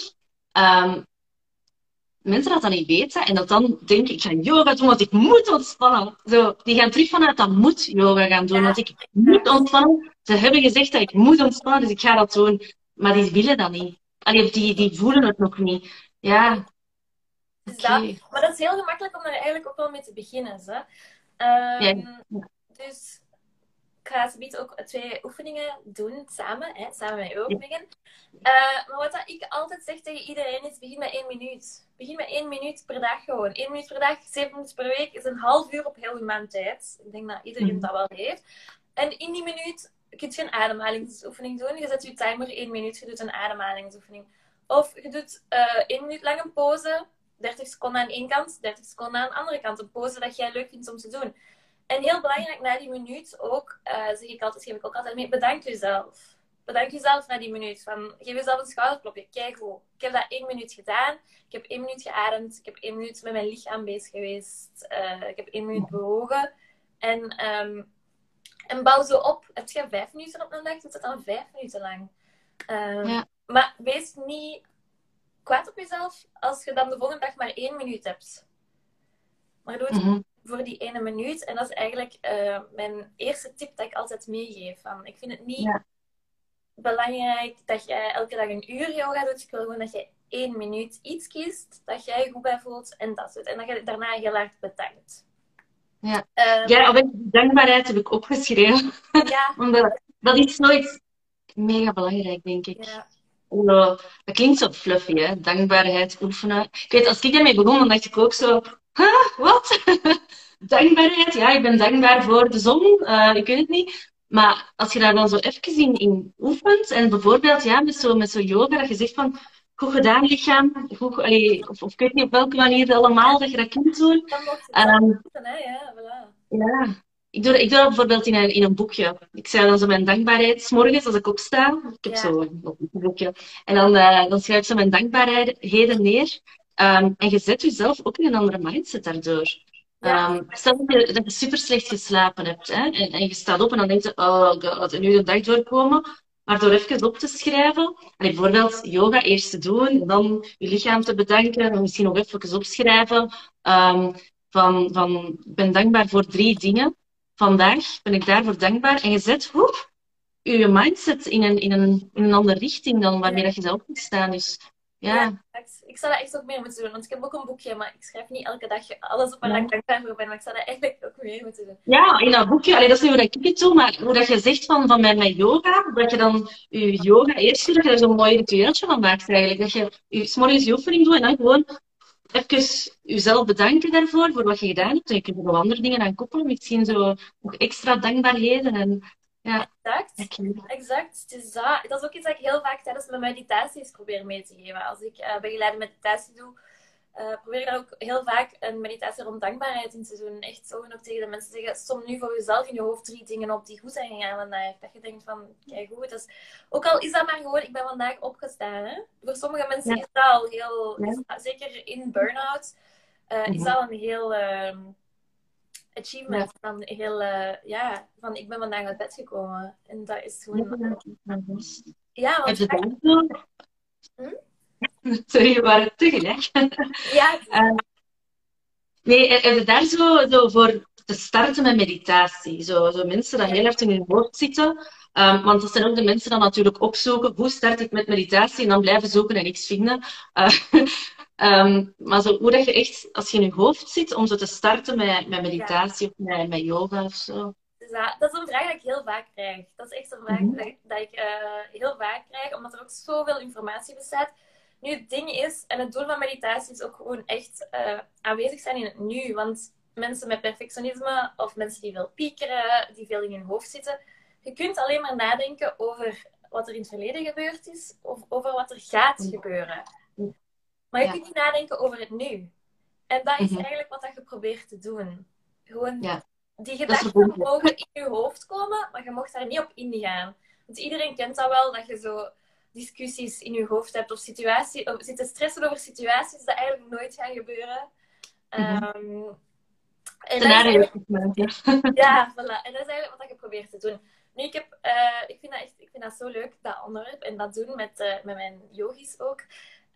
Speaker 1: um, mensen dat dat niet weten en dat dan denken, ik ga yoga doen, want ik moet ontspannen. Zo, die gaan terug vanuit dat moet yoga gaan doen,
Speaker 2: Ja.
Speaker 1: want ik moet ontspannen. Ze hebben gezegd dat ik moet ontspannen, dus ik ga dat doen. Maar die willen dat niet. Allee, die, die voelen het nog niet. Ja,
Speaker 2: dus dat, maar dat is heel gemakkelijk om daar eigenlijk ook wel mee te beginnen. Hè? Um,
Speaker 1: Ja.
Speaker 2: Dus ik ga zometeen ook twee oefeningen doen samen, hè, samen met je oefeningen. Uh, maar wat dat ik altijd zeg tegen iedereen is, begin met één minuut. Begin met één minuut per dag gewoon. Eén minuut per dag, zeven minuten per week is een half uur op heel maand tijd. Ik denk dat iedereen
Speaker 1: Mhm.
Speaker 2: dat wel heeft. En in die minuut je een ademhalingsoefening doen. Je zet je timer één minuut, je doet een ademhalingsoefening. Of je doet uh, één minuut lang een pauze, 30 seconden aan één kant, 30 seconden aan de andere kant. Een pauze dat jij leuk vindt om te doen. En heel belangrijk, na die minuut ook, uh, zeg ik altijd, geef ik ook altijd mee, bedank jezelf. Bedank jezelf na die minuut. Van, geef jezelf een schouderklopje. Kijk hoe. Ik heb dat één minuut gedaan. Ik heb één minuut geademd. Ik heb één minuut met mijn lichaam bezig geweest. Uh, ik heb één minuut bewogen. En, um, en bouw zo op. Heb je vijf minuten op een dag, doe het dan vijf minuten lang. Um,
Speaker 1: Ja.
Speaker 2: Maar wees niet kwaad op jezelf als je dan de volgende dag maar één minuut hebt. Maar doe het
Speaker 1: Mhm.
Speaker 2: voor die ene minuut. En dat is eigenlijk uh, mijn eerste tip dat ik altijd meegeef. Van, ik vind het niet
Speaker 1: Ja.
Speaker 2: belangrijk dat jij elke dag een uur yoga doet. Ik wil gewoon dat je één minuut iets kiest, dat jij je goed bij voelt en dat soort. En dat je daarna heel hard bedankt.
Speaker 1: Ja, um, ja dankbaarheid heb ik opgeschreven. Ja. Omdat dat is nooit mega belangrijk, denk ik. Ja. dat klinkt zo fluffy, hè? Dankbaarheid oefenen. Ik weet, als ik daarmee begon, dan dacht ik ook zo... Huh, wat? dankbaarheid? Ja, ik ben dankbaar voor de zon. Uh, ik weet het niet. Maar als je daar dan zo even in, in oefent, en bijvoorbeeld ja, met zo'n met zo yoga, dat je zegt van, goed gedaan lichaam, goed, allee, of, of ik weet niet op welke manier het allemaal, dat je dat kunt doen.
Speaker 2: Um, ja, voilà.
Speaker 1: ja, ik doe, ik doe dat bijvoorbeeld in een, in een boekje. Ik schrijf dan zo mijn dankbaarheid, s morgens als ik opsta. Ik heb zo een boekje. En dan, uh, dan schrijf ik zo mijn dankbaarheden neer. Um, en je zet jezelf ook in een andere mindset daardoor. Ja. Um, stel dat je, dat je super slecht geslapen hebt hè, en, en, je staat op en dan denk je, oh god, nu de dag doorkomen. Maar door even op te schrijven, en bijvoorbeeld yoga eerst te doen, dan je lichaam te bedanken, en misschien nog even opschrijven um, van, van ben dankbaar voor drie dingen. Vandaag ben ik daarvoor dankbaar. En je zet hoep, je mindset in een, in, een, in een andere richting dan waarmee dat je zou opstaan. Dus ja.
Speaker 2: Ik zou dat echt ook meer moeten doen. Want ik heb ook een boekje, maar ik schrijf niet elke dag alles op waar ik dankbaar voor ben. Maar ik zou dat eigenlijk ook meer moeten doen.
Speaker 1: Ja, in dat boekje. Allee, dat is niet hoe ik het doe, maar hoe dat je zegt van, van mijn, mijn yoga, dat je dan je yoga eerst doet, dat je er zo'n mooi ritueeltje van maakt eigenlijk. Dat je je, s'morgens je oefening doet en dan gewoon even jezelf bedanken daarvoor, voor wat je gedaan hebt. En je kunt er nog andere dingen aan koppelen. Misschien zo nog extra dankbaarheden. En, ja.
Speaker 2: Exact. exact. Dus dat, dat is ook iets dat ik heel vaak tijdens mijn meditaties probeer mee te geven. Als ik uh, begeleide meditatie doe, uh, probeer ik daar ook heel vaak een meditatie rond dankbaarheid in te doen. Echt zo ook tegen de mensen zeggen, som nu voor jezelf in je hoofd drie dingen op die goed zijn gegaan vandaag. Dat je denkt van, kijk goed, dus, ook al is dat maar gewoon, ik ben vandaag opgestaan. Hè? Voor sommige mensen is dat al heel, zeker in burn-out, uh, is mhm. dat een heel... Uh, achievement van heel, uh, ja, van ik ben vandaag uit bed gekomen. En dat is gewoon... Ja, want... Heb je dat
Speaker 1: hm? Sorry, we waren tegelijk.
Speaker 2: Ja. uh,
Speaker 1: nee, heb je daar zo, zo voor te starten met meditatie? Zo, zo mensen dat heel erg in hun hoofd zitten. Um, want dat zijn ook de mensen die natuurlijk opzoeken. Hoe start ik met meditatie? En dan blijven zoeken en niks vinden. Uh, um, maar zo, hoe dat je echt, als je in je hoofd zit, om zo te starten met, met meditatie of met, met yoga of zo.
Speaker 2: Dus dat, dat, is een vraag die ik heel vaak krijg. Dat is echt een vraag mm -hmm. dat, ik uh, heel vaak krijg, omdat er ook zoveel informatie bestaat. Nu, het ding is, en het doel van meditatie is ook gewoon echt uh, aanwezig zijn in het nu. Want mensen met perfectionisme of mensen die veel piekeren, die veel in hun hoofd zitten, je kunt alleen maar nadenken over wat er in het verleden gebeurd is of over wat er gaat gebeuren. Maar je kunt niet nadenken over het nu. En dat is mhm. eigenlijk wat je probeert te doen. Gewoon ja. die gedachten mogen in je hoofd komen, maar je mocht daar niet op ingaan. Want iedereen kent dat wel, dat je zo discussies in je hoofd hebt of, situaties, of zit te stressen over situaties die eigenlijk nooit gaan gebeuren. Mm -hmm. en dat is ja, voilà. En dat is eigenlijk wat je probeert te doen. Nu, ik, heb, uh, ik, vind dat echt, ik vind dat zo leuk, dat onderwerp. En dat doen met, uh, met mijn yogis ook.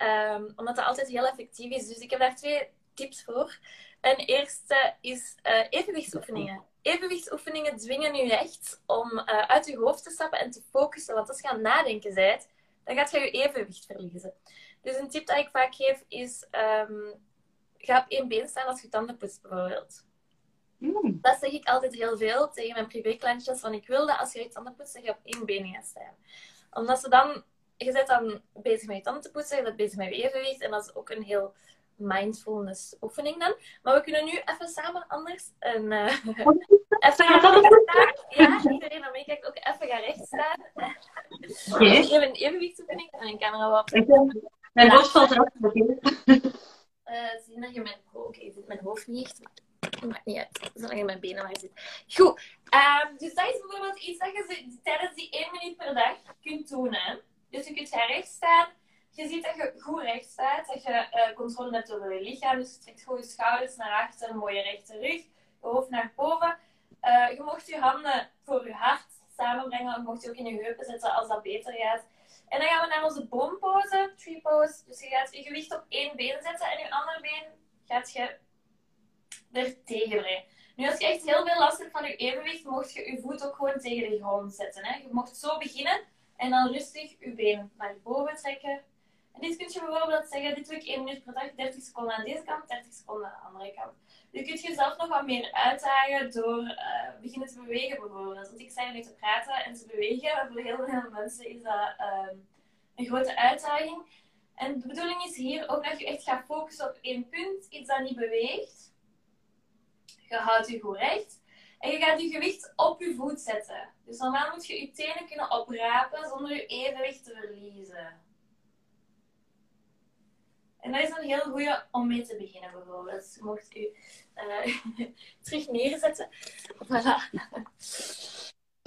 Speaker 2: Um, omdat dat altijd heel effectief is. Dus ik heb daar twee tips voor. En eerste is uh, evenwichtsoefeningen. Evenwichtsoefeningen dwingen je echt om uit je hoofd te stappen en te focussen. Want als je aan het nadenken bent, dan gaat je je evenwicht verliezen. Dus een tip dat ik vaak geef is... Um, ga op één been staan als je tanden poetst, bijvoorbeeld. Mm. Dat zeg ik altijd heel veel tegen mijn privéklantjes. Van ik wil dat als je je tanden poetst, dat je op één been gaat staan. Omdat ze dan... Je bent dan bezig met je tanden te poetsen, je bent bezig met je evenwicht. En dat is ook een heel mindfulness oefening dan. Maar we kunnen nu even samen anders een... Uh, even gaan staan. Ja, iedereen die meekijkt ook even gaan recht staan. Okay. Ik heb een evenwichtsoefening en een camera wat...
Speaker 1: Mijn hoofd valt eraf.
Speaker 2: Uh, zie dat je mijn... Oh, Oké, okay, zit mijn hoofd niet echt maakt niet uit, zolang je mijn benen maar zit. Goed, um, dus dat is bijvoorbeeld iets dat je tijdens die 1 minuut per dag kunt doen. Hè? Dus je kunt recht staan. Je ziet dat je goed recht staat, dat je uh, controle hebt over je lichaam. Dus je trekt je schouders naar achter, een mooie rechte rug, je hoofd naar boven. Uh, je mocht je handen voor je hart samenbrengen, je mocht je ook in je heupen zetten als dat beter gaat. En dan gaan we naar onze boompose, tree pose. Dus je gaat je gewicht op één been zetten en je andere been gaat je er tegen brengen. Nu, als je echt heel veel last hebt van je evenwicht, mocht je je voet ook gewoon tegen de grond zetten. Hè. Je mocht zo beginnen en dan rustig je been naar boven trekken En dit kun je bijvoorbeeld zeggen, dit doe ik 1 minuut per dag, 30 seconden aan deze kant, 30 seconden aan de andere kant. Je kunt jezelf nog wat meer uitdagen door uh, beginnen te bewegen bijvoorbeeld. Want ik zei nu te praten en te bewegen, voor heel veel mensen is dat uh, een grote uitdaging. En de bedoeling is hier ook dat je echt gaat focussen op één punt, iets dat niet beweegt. Je houdt je goed recht. En je gaat je gewicht op je voet zetten. Dus normaal moet je je tenen kunnen oprapen zonder je evenwicht te verliezen. En dat is een heel goede om mee te beginnen bijvoorbeeld. Dus mocht u uh, terug neerzetten. Voilà.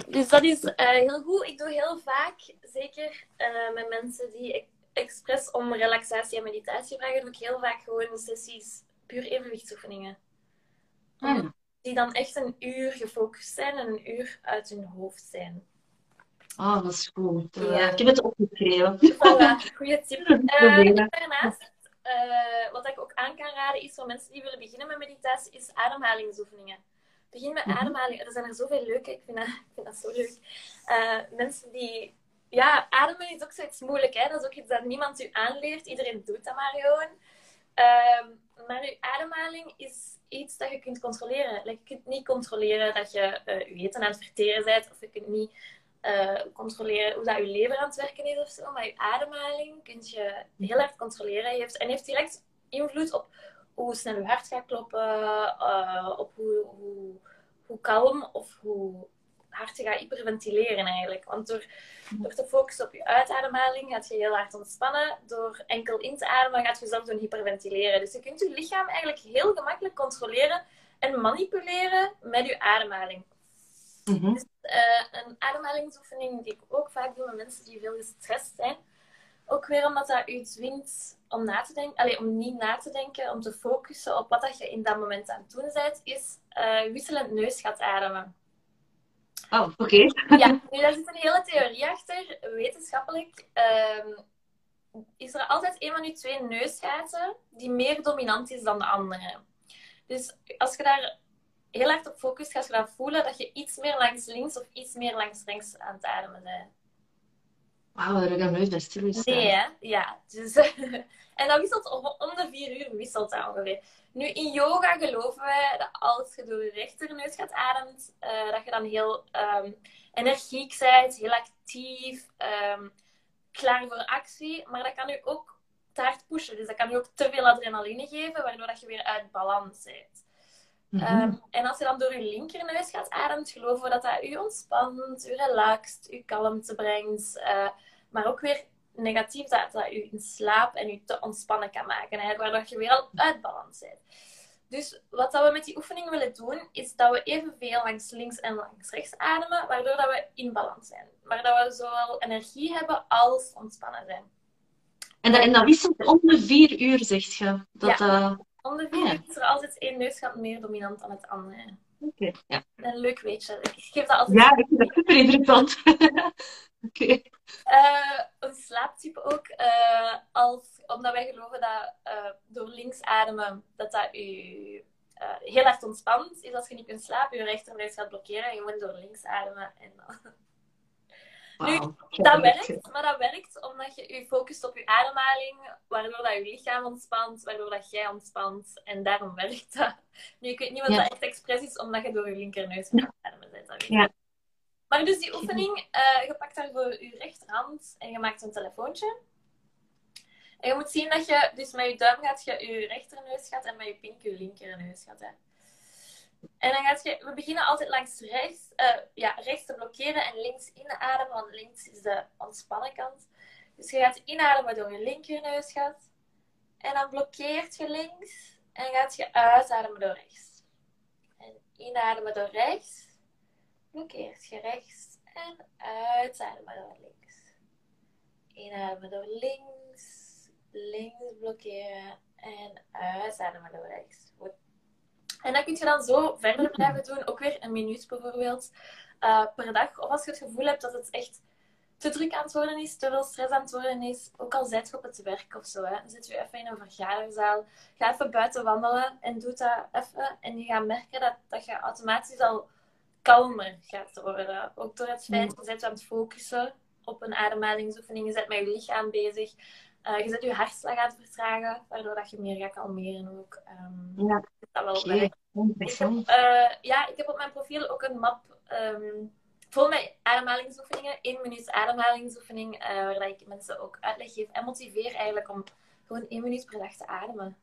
Speaker 2: Dus dat is uh, heel goed. Ik doe heel vaak, zeker uh, met mensen die expres om relaxatie en meditatie vragen, doe ik heel vaak gewoon sessies puur evenwichtsoefeningen. Ah. Die dan echt een uur gefocust zijn en een uur uit hun hoofd zijn.
Speaker 1: Ah, dat is goed. Ja. Ik heb het opgeschreven.
Speaker 2: Voilà, goede tip. Uh, daarnaast uh, wat ik ook aan kan raden is voor mensen die willen beginnen met meditatie, is ademhalingsoefeningen. Begin met mm ademhaling. Er zijn er zoveel leuke. Ik vind dat, ik vind dat zo leuk. Mensen die... Ja, ademen is ook zoiets moeilijk. Hè? Dat is ook iets dat niemand u aanleert. Iedereen doet dat maar gewoon. Uh, maar uw ademhaling is iets dat je kunt controleren. Je kunt niet controleren dat je uh, je eten aan het verteren bent. Of je kunt niet uh, controleren hoe dat je lever aan het werken is of zo. Maar je ademhaling kun je heel erg controleren. En heeft direct invloed op hoe snel je hart gaat kloppen, uh, op hoe, hoe, hoe kalm of hoe hard je gaat hyperventileren eigenlijk. Want door, door te focussen op je uitademhaling gaat je heel hard ontspannen. Door enkel in te ademen gaat je zelf doen hyperventileren. Dus je kunt je lichaam eigenlijk heel gemakkelijk controleren en manipuleren met je ademhaling. Mm dus, uh, een ademhalingsoefening die ik ook vaak doe met mensen die veel gestrest zijn. Ook weer omdat dat u dwingt om na te denken, allez, om niet na te denken, om te focussen op wat dat je in dat moment aan het doen bent, is uh, wisselend neusgat ademen.
Speaker 1: Oh, oké.
Speaker 2: ja, nu daar zit een hele theorie achter. Wetenschappelijk um, is er altijd een van je twee neusgaten die meer dominant is dan de andere. Dus als je daar heel hard op focust, ga je dan voelen dat je iets meer langs links of iets meer langs rechts aan het ademen bent.
Speaker 1: Wauw, daar heb ik nooit bij stilgestaan.
Speaker 2: Nee, hè? Ja. Dus, en dat wisselt om de vier uur wisselt dat ongeveer. Nu, in yoga geloven wij dat als je door je rechterneus gaat ademen, uh, dat je dan heel um, energiek bent, heel actief, um, klaar voor actie. Maar dat kan u ook te hard pushen. Dus dat kan u ook te veel adrenaline geven, waardoor dat je weer uit balans bent. Mhm. Ehm, en als je dan door je linkerneus gaat ademen, geloven we dat dat u ontspant, u relaxt, u kalmte brengt. Uh, maar ook weer negatief dat dat u in slaap en u te ontspannen kan maken. Eigenlijk, waardoor je weer al uit balans bent. Dus wat dat we met die oefening willen doen, is dat we evenveel langs links en langs rechts ademen, waardoor dat we in balans zijn. Maar dat we zowel energie hebben als ontspannen zijn.
Speaker 1: En dat, en dat wisselt om de vier uur, zegt je? Dat,
Speaker 2: ja. Uh... Om de vier uur is er altijd één neusgat meer dominant dan het andere.
Speaker 1: Oké, ja.
Speaker 2: Een leuk weetje. Ik geef dat altijd...
Speaker 1: Ja, ik vind dat super interessant. Oké.
Speaker 2: Uh, een slaaptype ook. Uh, als, omdat wij geloven dat uh, door links ademen, dat dat u heel erg ontspant. Is als je niet kunt slapen, je rechterneus gaat blokkeren en je moet door links ademen. En dan nu, dat werkt, maar dat werkt omdat je je focust op je ademhaling, waardoor dat je lichaam ontspant, waardoor dat jij ontspant. En daarom werkt dat. Nu, ik weet niet wat dat echt expres is, omdat je door je linkerneus gaat ademen bent. Ja. Maar dus die oefening, uh, je pakt daarvoor je rechterhand en je maakt een telefoontje. En je moet zien dat je, dus met je duim gaat je je rechterneus gaat en met je pink je linkerneus gaat. Hè. En dan gaat je, we beginnen altijd langs rechts, uh, ja, rechts te blokkeren en links inademen, want links is de ontspannen kant. Dus je gaat inademen door je linkerneusgat. En dan blokkeert je links en gaat je uitademen door rechts. En inademen door rechts, blokkeert je rechts en uitademen door links. Inademen door links, links blokkeren en uitademen door rechts. En dat kun je dan zo verder blijven doen. Ook weer een minuut bijvoorbeeld uh, per dag. Of als je het gevoel hebt dat het echt te druk aan het worden is, te veel stress aan het worden is. Ook al zit je op het werk of zo. Hè. Dan zit je even in een vergaderzaal. Ga even buiten wandelen en doe dat even. En je gaat merken dat, dat je automatisch al kalmer gaat worden. Ook door het feit dat je bent aan het focussen op een ademhalingsoefening. Je bent met je lichaam bezig. Uh, je zet je hartslag aan het vertragen, waardoor dat je meer gaat kalmeren ook. Um,
Speaker 1: ja.
Speaker 2: Dat wel okay. ik heb, uh, ja, ik heb op mijn profiel ook een map um, vol met ademhalingsoefeningen. 1 minuut ademhalingsoefening, uh, waar ik mensen ook uitleg geef en motiveer eigenlijk om gewoon één minuut per dag te ademen.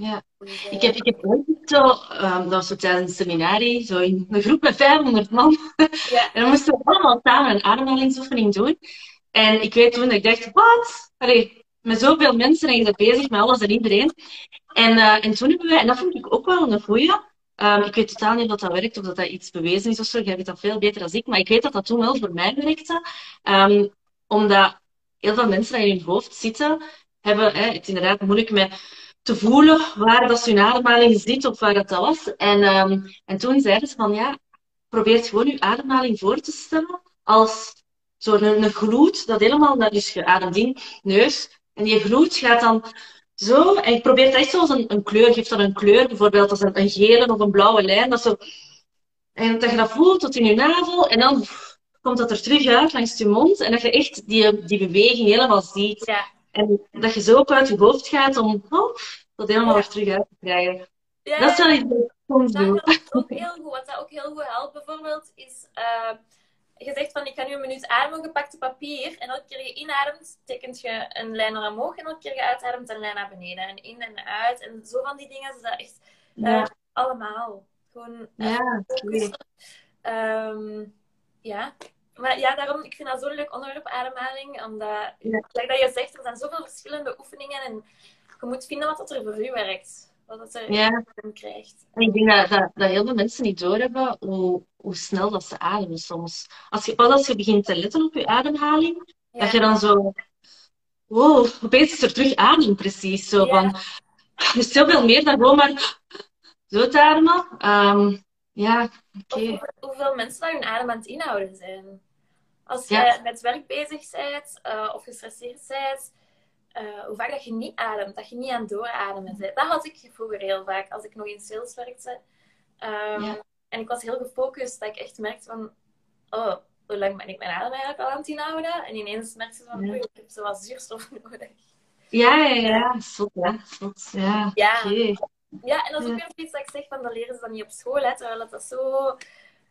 Speaker 1: Ja, ik heb, ik heb ooit zo, um, dat was zo tijdens een seminarie, zo in een groep met 500 man. Ja. en dan moesten we allemaal samen een ademhalingsoefening doen. En ik weet toen dat ik dacht, wat? Met zoveel mensen en je bent bezig met alles en iedereen. En, uh, en toen hebben we, en dat vond ik ook wel een goeie, um, ik weet totaal niet of dat werkt of dat dat iets bewezen is of zo, jij weet dat veel beter dan ik, maar ik weet dat dat toen wel voor mij werkte. Um, omdat heel veel mensen die in hun hoofd zitten, hebben hè, het inderdaad moeilijk met te voelen waar dat ademhaling zit of waar dat, was. En, um, en toen zeiden ze van ja, probeer gewoon je ademhaling voor te stellen als een, gloed dat helemaal naar je ademt in, neus, en die gloed gaat dan zo, en ik probeer echt zoals een, een kleur, geeft dan een kleur, bijvoorbeeld als een, een gele of een blauwe lijn, dat zo, en dat je dat voelt tot in je navel, en dan komt dat er terug uit langs je mond, en dat je echt die, die beweging helemaal ziet. Ja. En dat je zo ook uit je hoofd gaat om oh, dat helemaal weer terug uit te krijgen. Ja, dat wat ik soms doe.
Speaker 2: Dat ook heel goed. Wat dat ook heel goed helpt, bijvoorbeeld, is... Uh, je zegt van, ik ga nu een minuut ademen, gepakte papier. En elke keer je inademt, tekent je een lijn naar omhoog. En elke keer je uitademt, een lijn naar beneden. En in en uit. En zo van die dingen, is dat echt uh, allemaal. Gewoon
Speaker 1: ja,
Speaker 2: um, ja, maar ja, daarom, ik vind dat zo'n leuk onderwerp, ademhaling. Omdat, ja. dat je zegt, er zijn zoveel verschillende oefeningen. En je moet vinden wat er voor u werkt. Wat er ja. krijgt.
Speaker 1: En ik denk dat, dat, dat, heel veel mensen niet doorhebben hoe, hoe snel dat ze ademen soms. Als je, pas als je begint te letten op je ademhaling, dat je dan zo... Wow, opeens is er terug adem precies. Zo van, is zoveel meer dan gewoon maar zo te ademen. Um, ja, oké.
Speaker 2: Hoeveel mensen dat hun adem aan het inhouden zijn. Als je met werk bezig bent uh, of gestresseerd bent, uh, hoe vaak dat je niet ademt, dat je niet aan het doorademen bent. Dat had ik vroeger heel vaak, als ik nog in sales werkte. Um, En ik was heel gefocust, dat ik echt merkte van... Oh, hoe lang ben ik mijn adem eigenlijk al aan het inhouden? En ineens merkte je van, ja. ik heb zo wat zuurstof nodig.
Speaker 1: Ja, ja, ja. Zot, hè. Ja,
Speaker 2: ja. ja, en dat is ook weer iets dat ik zeg van, dat leren ze dan niet op school, hè, terwijl dat zo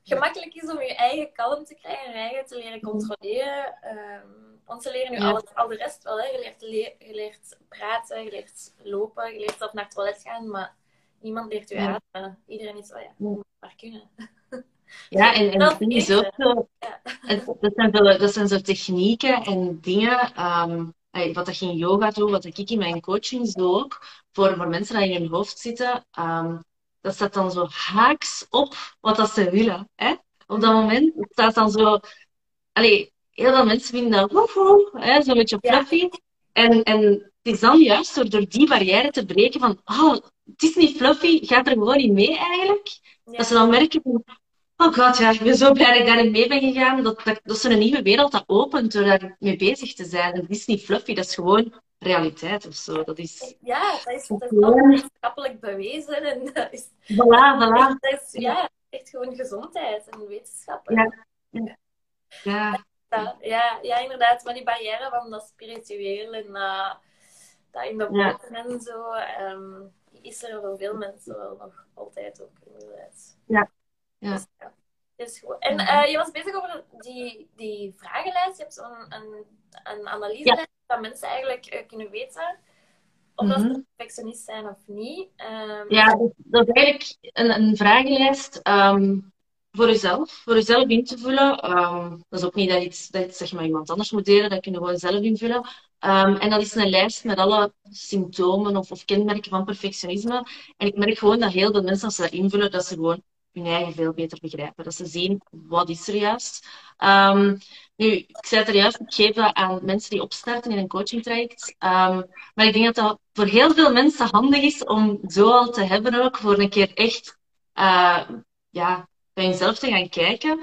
Speaker 2: gemakkelijk is om je eigen kalm te krijgen, je eigen te leren controleren. Um, want ze leren nu alles, al de rest wel. Hè. Je, leert je leert praten, je leert lopen, je leert zelf naar het toilet gaan, maar niemand leert je ja. ademen. Iedereen is, oh ja, moet maar kunnen.
Speaker 1: Ja, en, en dat is ook zo. Ja. Dat, zijn zo, dat zijn zo technieken en dingen. Um, wat je in yoga doet, wat ik in mijn coaching doe ook, voor, voor mensen die in hun hoofd zitten. Um, dat staat dan zo haaks op wat dat ze willen. Hè? Op dat moment staat dan zo... Allee, heel veel mensen vinden dat woehoe, hè, zo'n beetje fluffy. En, en het is dan juist door, door die barrière te breken van... Oh, het is niet fluffy, gaat er gewoon niet mee eigenlijk. Dat ze dan merken van... Oh god, ja, ik ben zo blij dat ik daar niet mee ben gegaan. Dat, dat, dat is een nieuwe wereld dat opent door daar mee bezig te zijn. Het is niet fluffy, dat is gewoon realiteit of zo. Dat is...
Speaker 2: Ja, dat is, dat is wetenschappelijk bewezen. En dat is,
Speaker 1: voilà, voilà.
Speaker 2: Dat is, ja, echt gewoon gezondheid en wetenschap.
Speaker 1: Ja. Ja.
Speaker 2: Ja. ja, ja, inderdaad. Maar die barrière van dat spiritueel en uh, dat in de woorden en zo, um, is er voor veel mensen wel nog altijd ook, inderdaad.
Speaker 1: Ja. ja. Dus,
Speaker 2: ja. Is goed. En uh, je was bezig over die, die vragenlijst. Je hebt zo'n een, een analyselijst dat mensen eigenlijk uh, kunnen weten of mm -hmm. ze perfectionist zijn of niet. Um,
Speaker 1: ja, dat, is eigenlijk een, een vragenlijst um, voor jezelf, voor jezelf in te vullen. Um, dat is ook niet dat je iets, dat zeg maar, iemand anders moet delen, dat kun je gewoon zelf invullen. en dat is een lijst met alle symptomen of, of kenmerken van perfectionisme. En ik merk gewoon dat heel veel mensen, als ze dat invullen, dat ze gewoon hun eigen veel beter begrijpen. Dat ze zien, wat is er juist. Um, nu, ik zei het er juist, ik geef dat aan mensen die opstarten in een coaching traject. Um, maar ik denk dat dat voor heel veel mensen handig is om zo al te hebben ook, voor een keer echt uh, ja, bij jezelf te gaan kijken.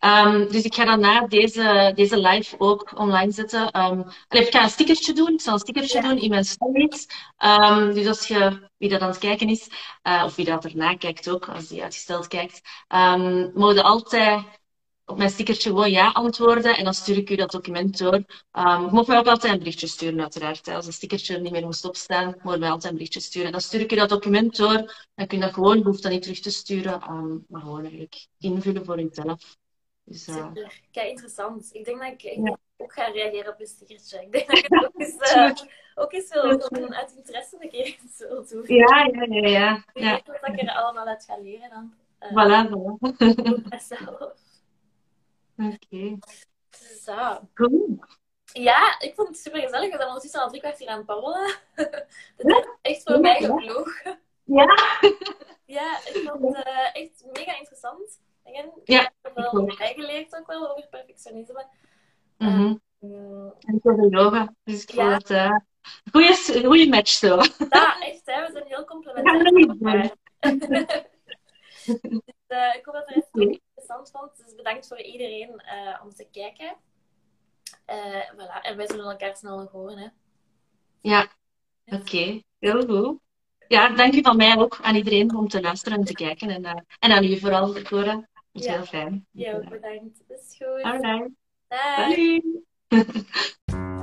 Speaker 1: Um, dus ik ga dan na deze, deze live ook online zetten. Um, ik ga een stickertje doen. Ik zal een stickertje doen in mijn stories. Um, dus als je, wie dat aan het kijken is, uh, of wie dat erna kijkt ook, als die uitgesteld kijkt, um, mogen altijd op mijn stickertje gewoon ja antwoorden en dan stuur ik u dat document door. Um, je mag mij ook altijd een berichtje sturen, uiteraard. Hè. Als een stickertje er niet meer moest opstaan, moet je mij altijd een berichtje sturen. Dan stuur ik u dat document door. Dan kun je dat gewoon, je hoeft dat niet terug te sturen, maar gewoon eigenlijk invullen voor jezelf.
Speaker 2: Dus, uh... Super, kijk, interessant. Ik denk dat ik, ik ook ga reageren op een stickertje. Ik denk dat ik het ook eens, uh, ook eens wil doen, uit interesse een keer wil doen.
Speaker 1: Ja, ja, ja. ja.
Speaker 2: Ik weet ja. wat ik er allemaal uit ga leren dan.
Speaker 1: Uh, voilà, voilà. Oké. Okay.
Speaker 2: Zo.
Speaker 1: Cool.
Speaker 2: Ja, ik vond het super gezellig. We zijn ondertussen al drie kwartier aan het babbelen. De tijd is echt voorbij gevlogen.
Speaker 1: Ja.
Speaker 2: Ja, ik vond het uh, echt mega interessant. Ik
Speaker 1: ja,
Speaker 2: heb er wel bijgeleerd ook wel over perfectionisme.
Speaker 1: Mm -hmm. um, en. Dus ik ja. vond het uh, goede, goede match zo.
Speaker 2: Ja, echt. Hè? We zijn heel complementair. dus, uh, ik hoop dat de rest het interessant vond. Dus bedankt voor iedereen uh, om te kijken. Voilà. En wij zullen elkaar snel nog horen. Hè?
Speaker 1: Ja, oké. Okay. Heel goed. Ja, dank je van mij ook aan iedereen om te luisteren en te kijken. En, uh, en aan u vooral, Cora. Is
Speaker 2: ja.
Speaker 1: heel fijn.
Speaker 2: Ja, bedankt. Dat is goed.
Speaker 1: Alright.
Speaker 2: Bye.
Speaker 1: Bye.